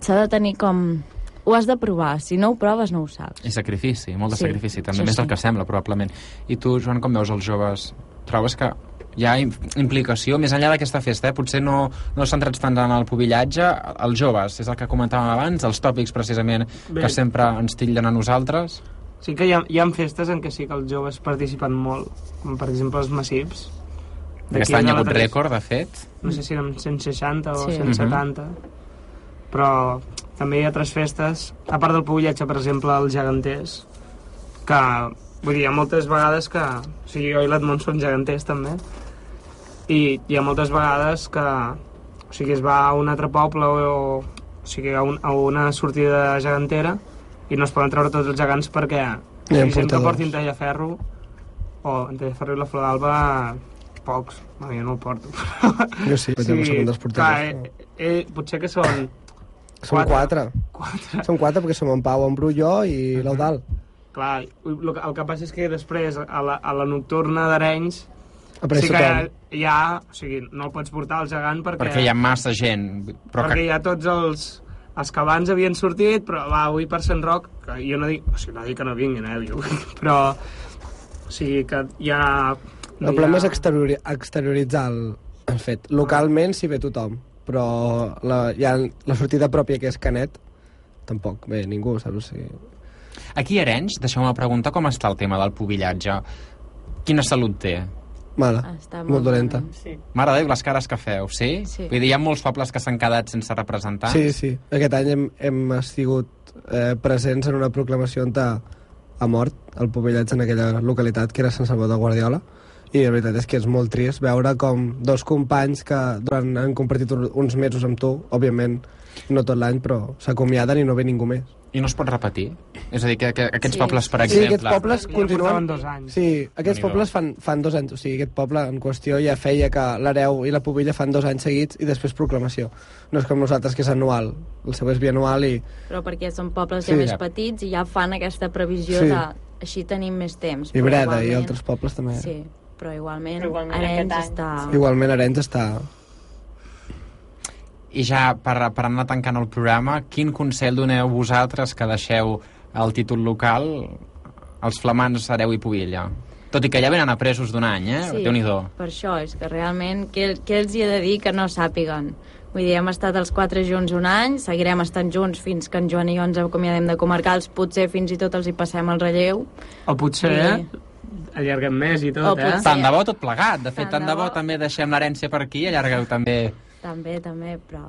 S'ha de tenir com... Ho has de provar, si no ho proves no ho saps. I sacrifici, molt de Sí, sacrifici, també més del sí. que sembla, probablement. I tu, Joan, com veus els joves? Trobes que hi ha im- implicació, més enllà d'aquesta festa, eh? potser no, no centrats tant en el pubillatge, els joves, és el que comentàvem abans, els tòpics precisament Bé. que sempre ens tillen a nosaltres. Sí que hi ha, hi ha festes en què sí que els joves participen molt, com per exemple els massips. Aquest any hi ha hagut rècord, de fet. No sé si eren 160 o Sí. 170. Però també hi ha altres festes, a part del pubillatge, per exemple, els geganters, que, vull dir, hi ha moltes vegades que... O sigui, jo i l'Edmond som geganters, també. I hi ha moltes vegades que... O sigui, es va a un altre poble o... O sigui, a, un, a una sortida gegantera i no es poden treure tots els gegants perquè Hi ha hi ha gent que portadors. portin tallaferro o en tallaferro i la flor d'alba pocs, bueno, jo no el porto Jo sí, per exemple, soc un dels portadors. clar, eh, eh, potser que són Som quatre. Quatre. Som quatre perquè som en Pau, en Bru, jo i l'Eudal. Clar, el que, el que passa és que després, a la, a la nocturna d'Arenys, Apareix sí que tothom. hi ha, o sigui, no el pots portar al gegant perquè, Perquè hi ha massa gent. Però perquè que... hi ha tots els, els que abans havien sortit, però va, avui per Sant Roc, que jo no dic, o sigui, no dic que no vinguin, eh, diu, (laughs) però, o sigui, que hi ha... El problema és exteriori exterioritzar el, el fet. Localment s'hi ve tothom, però la, ja, la sortida pròpia, que és Canet, tampoc ve ningú, saps? O sigui, Aquí a Arenys, deixeu-me preguntar com està el tema del pubillatge. Quina salut té? Mala, Està molt dolenta. Sí. Mare de Déu, les cares que feu, sí? Sí. Vull dir, hi ha molts pobles que s'han quedat sense representar. Sí, sí. Aquest any hem, hem sigut eh, presents en una proclamació on ha, ha mort el Pobellatge en aquella localitat, que era Sant Salvador Guardiola, i la veritat és que és molt trist veure com dos companys que durant, han compartit un- uns mesos amb tu, òbviament no tot l'any, però s'acomiaden i no ve ningú més. I no es pot repetir? És a dir, que, que aquests Sí. pobles, per Sí, exemple... aquests pobles Ja continuen... portaven dos anys. Sí, aquests pobles fan, fan dos anys. O sigui, aquest poble en qüestió ja feia que l'Hereu i la Pobilla fan dos anys seguits i després proclamació. No és com nosaltres, que és anual. El seu és bianual i... Però perquè són pobles Sí. ja més petits i ja fan aquesta previsió Sí. de... Així tenim més temps. I Breda i igualment- altres pobles també. Sí, però igualment, Però igualment Arenys està... Igualment Arenys està... I ja, per, per anar tancant el programa, quin consell doneu vosaltres que deixeu el títol local als flamants Areu i Pobilla? Tot i que ja venen apresos d'un any, eh? Sí, Déu-n'hi-do. per això, és que realment, què, què els hi he de dir que no sàpiguen? Vull dir, hem estat els quatre junts un any, seguirem estant junts fins que en Joan i jo ens acomiadem de comarcals, potser fins i tot els hi passem el relleu. O potser, eh? Allarguem més i tot, O eh? potser- Tant de bo tot plegat. De fet, Tant tant de de bo bo. també deixem l'herència per aquí i allargueu també... També, també, però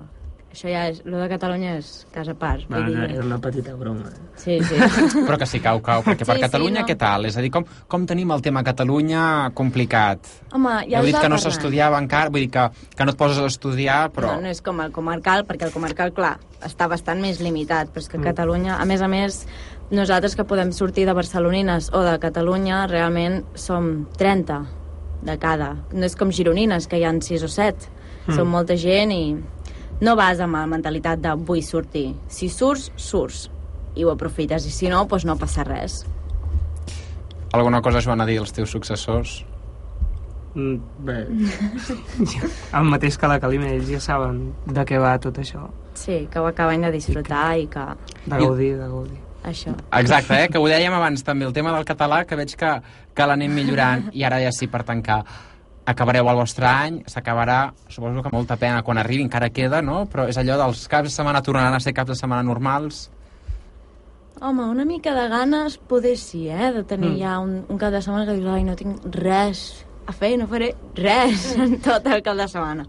això ja és... Lo de Catalunya és casa a part. Va, vull no, dir... era una petita broma. Sí, sí. (laughs) Però que si cau, cau, perquè per Sí, sí, Catalunya no. què tal? És a dir, com, com tenim el tema Catalunya complicat? Home, ja Heu dit que no s'estudiava encara, vull dir que, que no et poses a estudiar, però... No, no és com el comarcal, perquè el comarcal, clar, està bastant més limitat, però és que Mm. Catalunya, a més a més, nosaltres que podem sortir de barcelonines o de Catalunya, realment som 30 de cada. No és com gironines, que hi han 6 o 7. Mm. Som molta gent i no vas amb la mentalitat de vull sortir. Si surts, surts. I ho aprofites, i si no, doncs no passa res. Alguna cosa, Joan, a dir als teus successors? Mm, bé, (laughs) el mateix que la Calima, ells ja saben de què va tot això. Sí, que ho acaben de disfrutar i que... De gaudir, de gaudir. Això. Exacte, eh? que ho dèiem abans també, el tema del català, que veig que, que l'anem millorant, i ara ja sí, per tancar, acabareu el vostre any, s'acabarà, suposo que molta pena quan arribi, encara queda, no? Però és allò dels caps de setmana tornaran a ser caps de setmana normals. Home, una mica de ganes poder sí, eh? De tenir mm. ja un, un cap de setmana que dius, ai, no tinc res a fer, no faré res en tot el cap de setmana.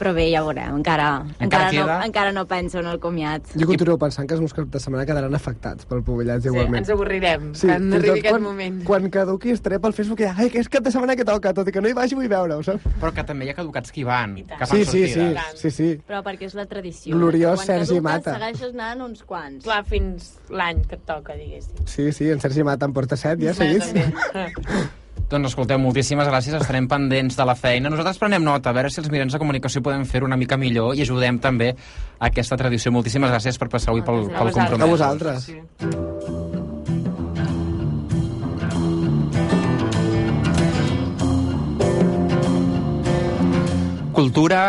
Però bé, ja veurem, encara, Encara encara, no, encara no penso en el comiat. Jo continuo pensant que els meus caps de setmana quedaran afectats pel Pobellats Sí, igualment. ens avorrirem Sí, quan arribi tot aquest quan, moment. Quan caduqui estaré pel Facebook i ai, que és cap de setmana que toca, tot i que no hi vagi vull veure-ho, saps? Però que també hi ha caducats que hi van, que fan Sí, sí, sí, sí, sí. Però perquè és la tradició. Gloriós Quan Sergi caduques, Mata. segueixes anant uns quants. Clar, fins l'any que et toca, diguéssim. Sí, sí, en Sergi Mata en porta set ja seguits. (laughs) Doncs escolteu, moltíssimes gràcies, estarem pendents de la feina. Nosaltres prenem nota, a veure si els mitjans de comunicació podem fer una mica millor i ajudem també a aquesta tradició. Moltíssimes gràcies per passar avui pel, pel compromís. A vosaltres. Cultura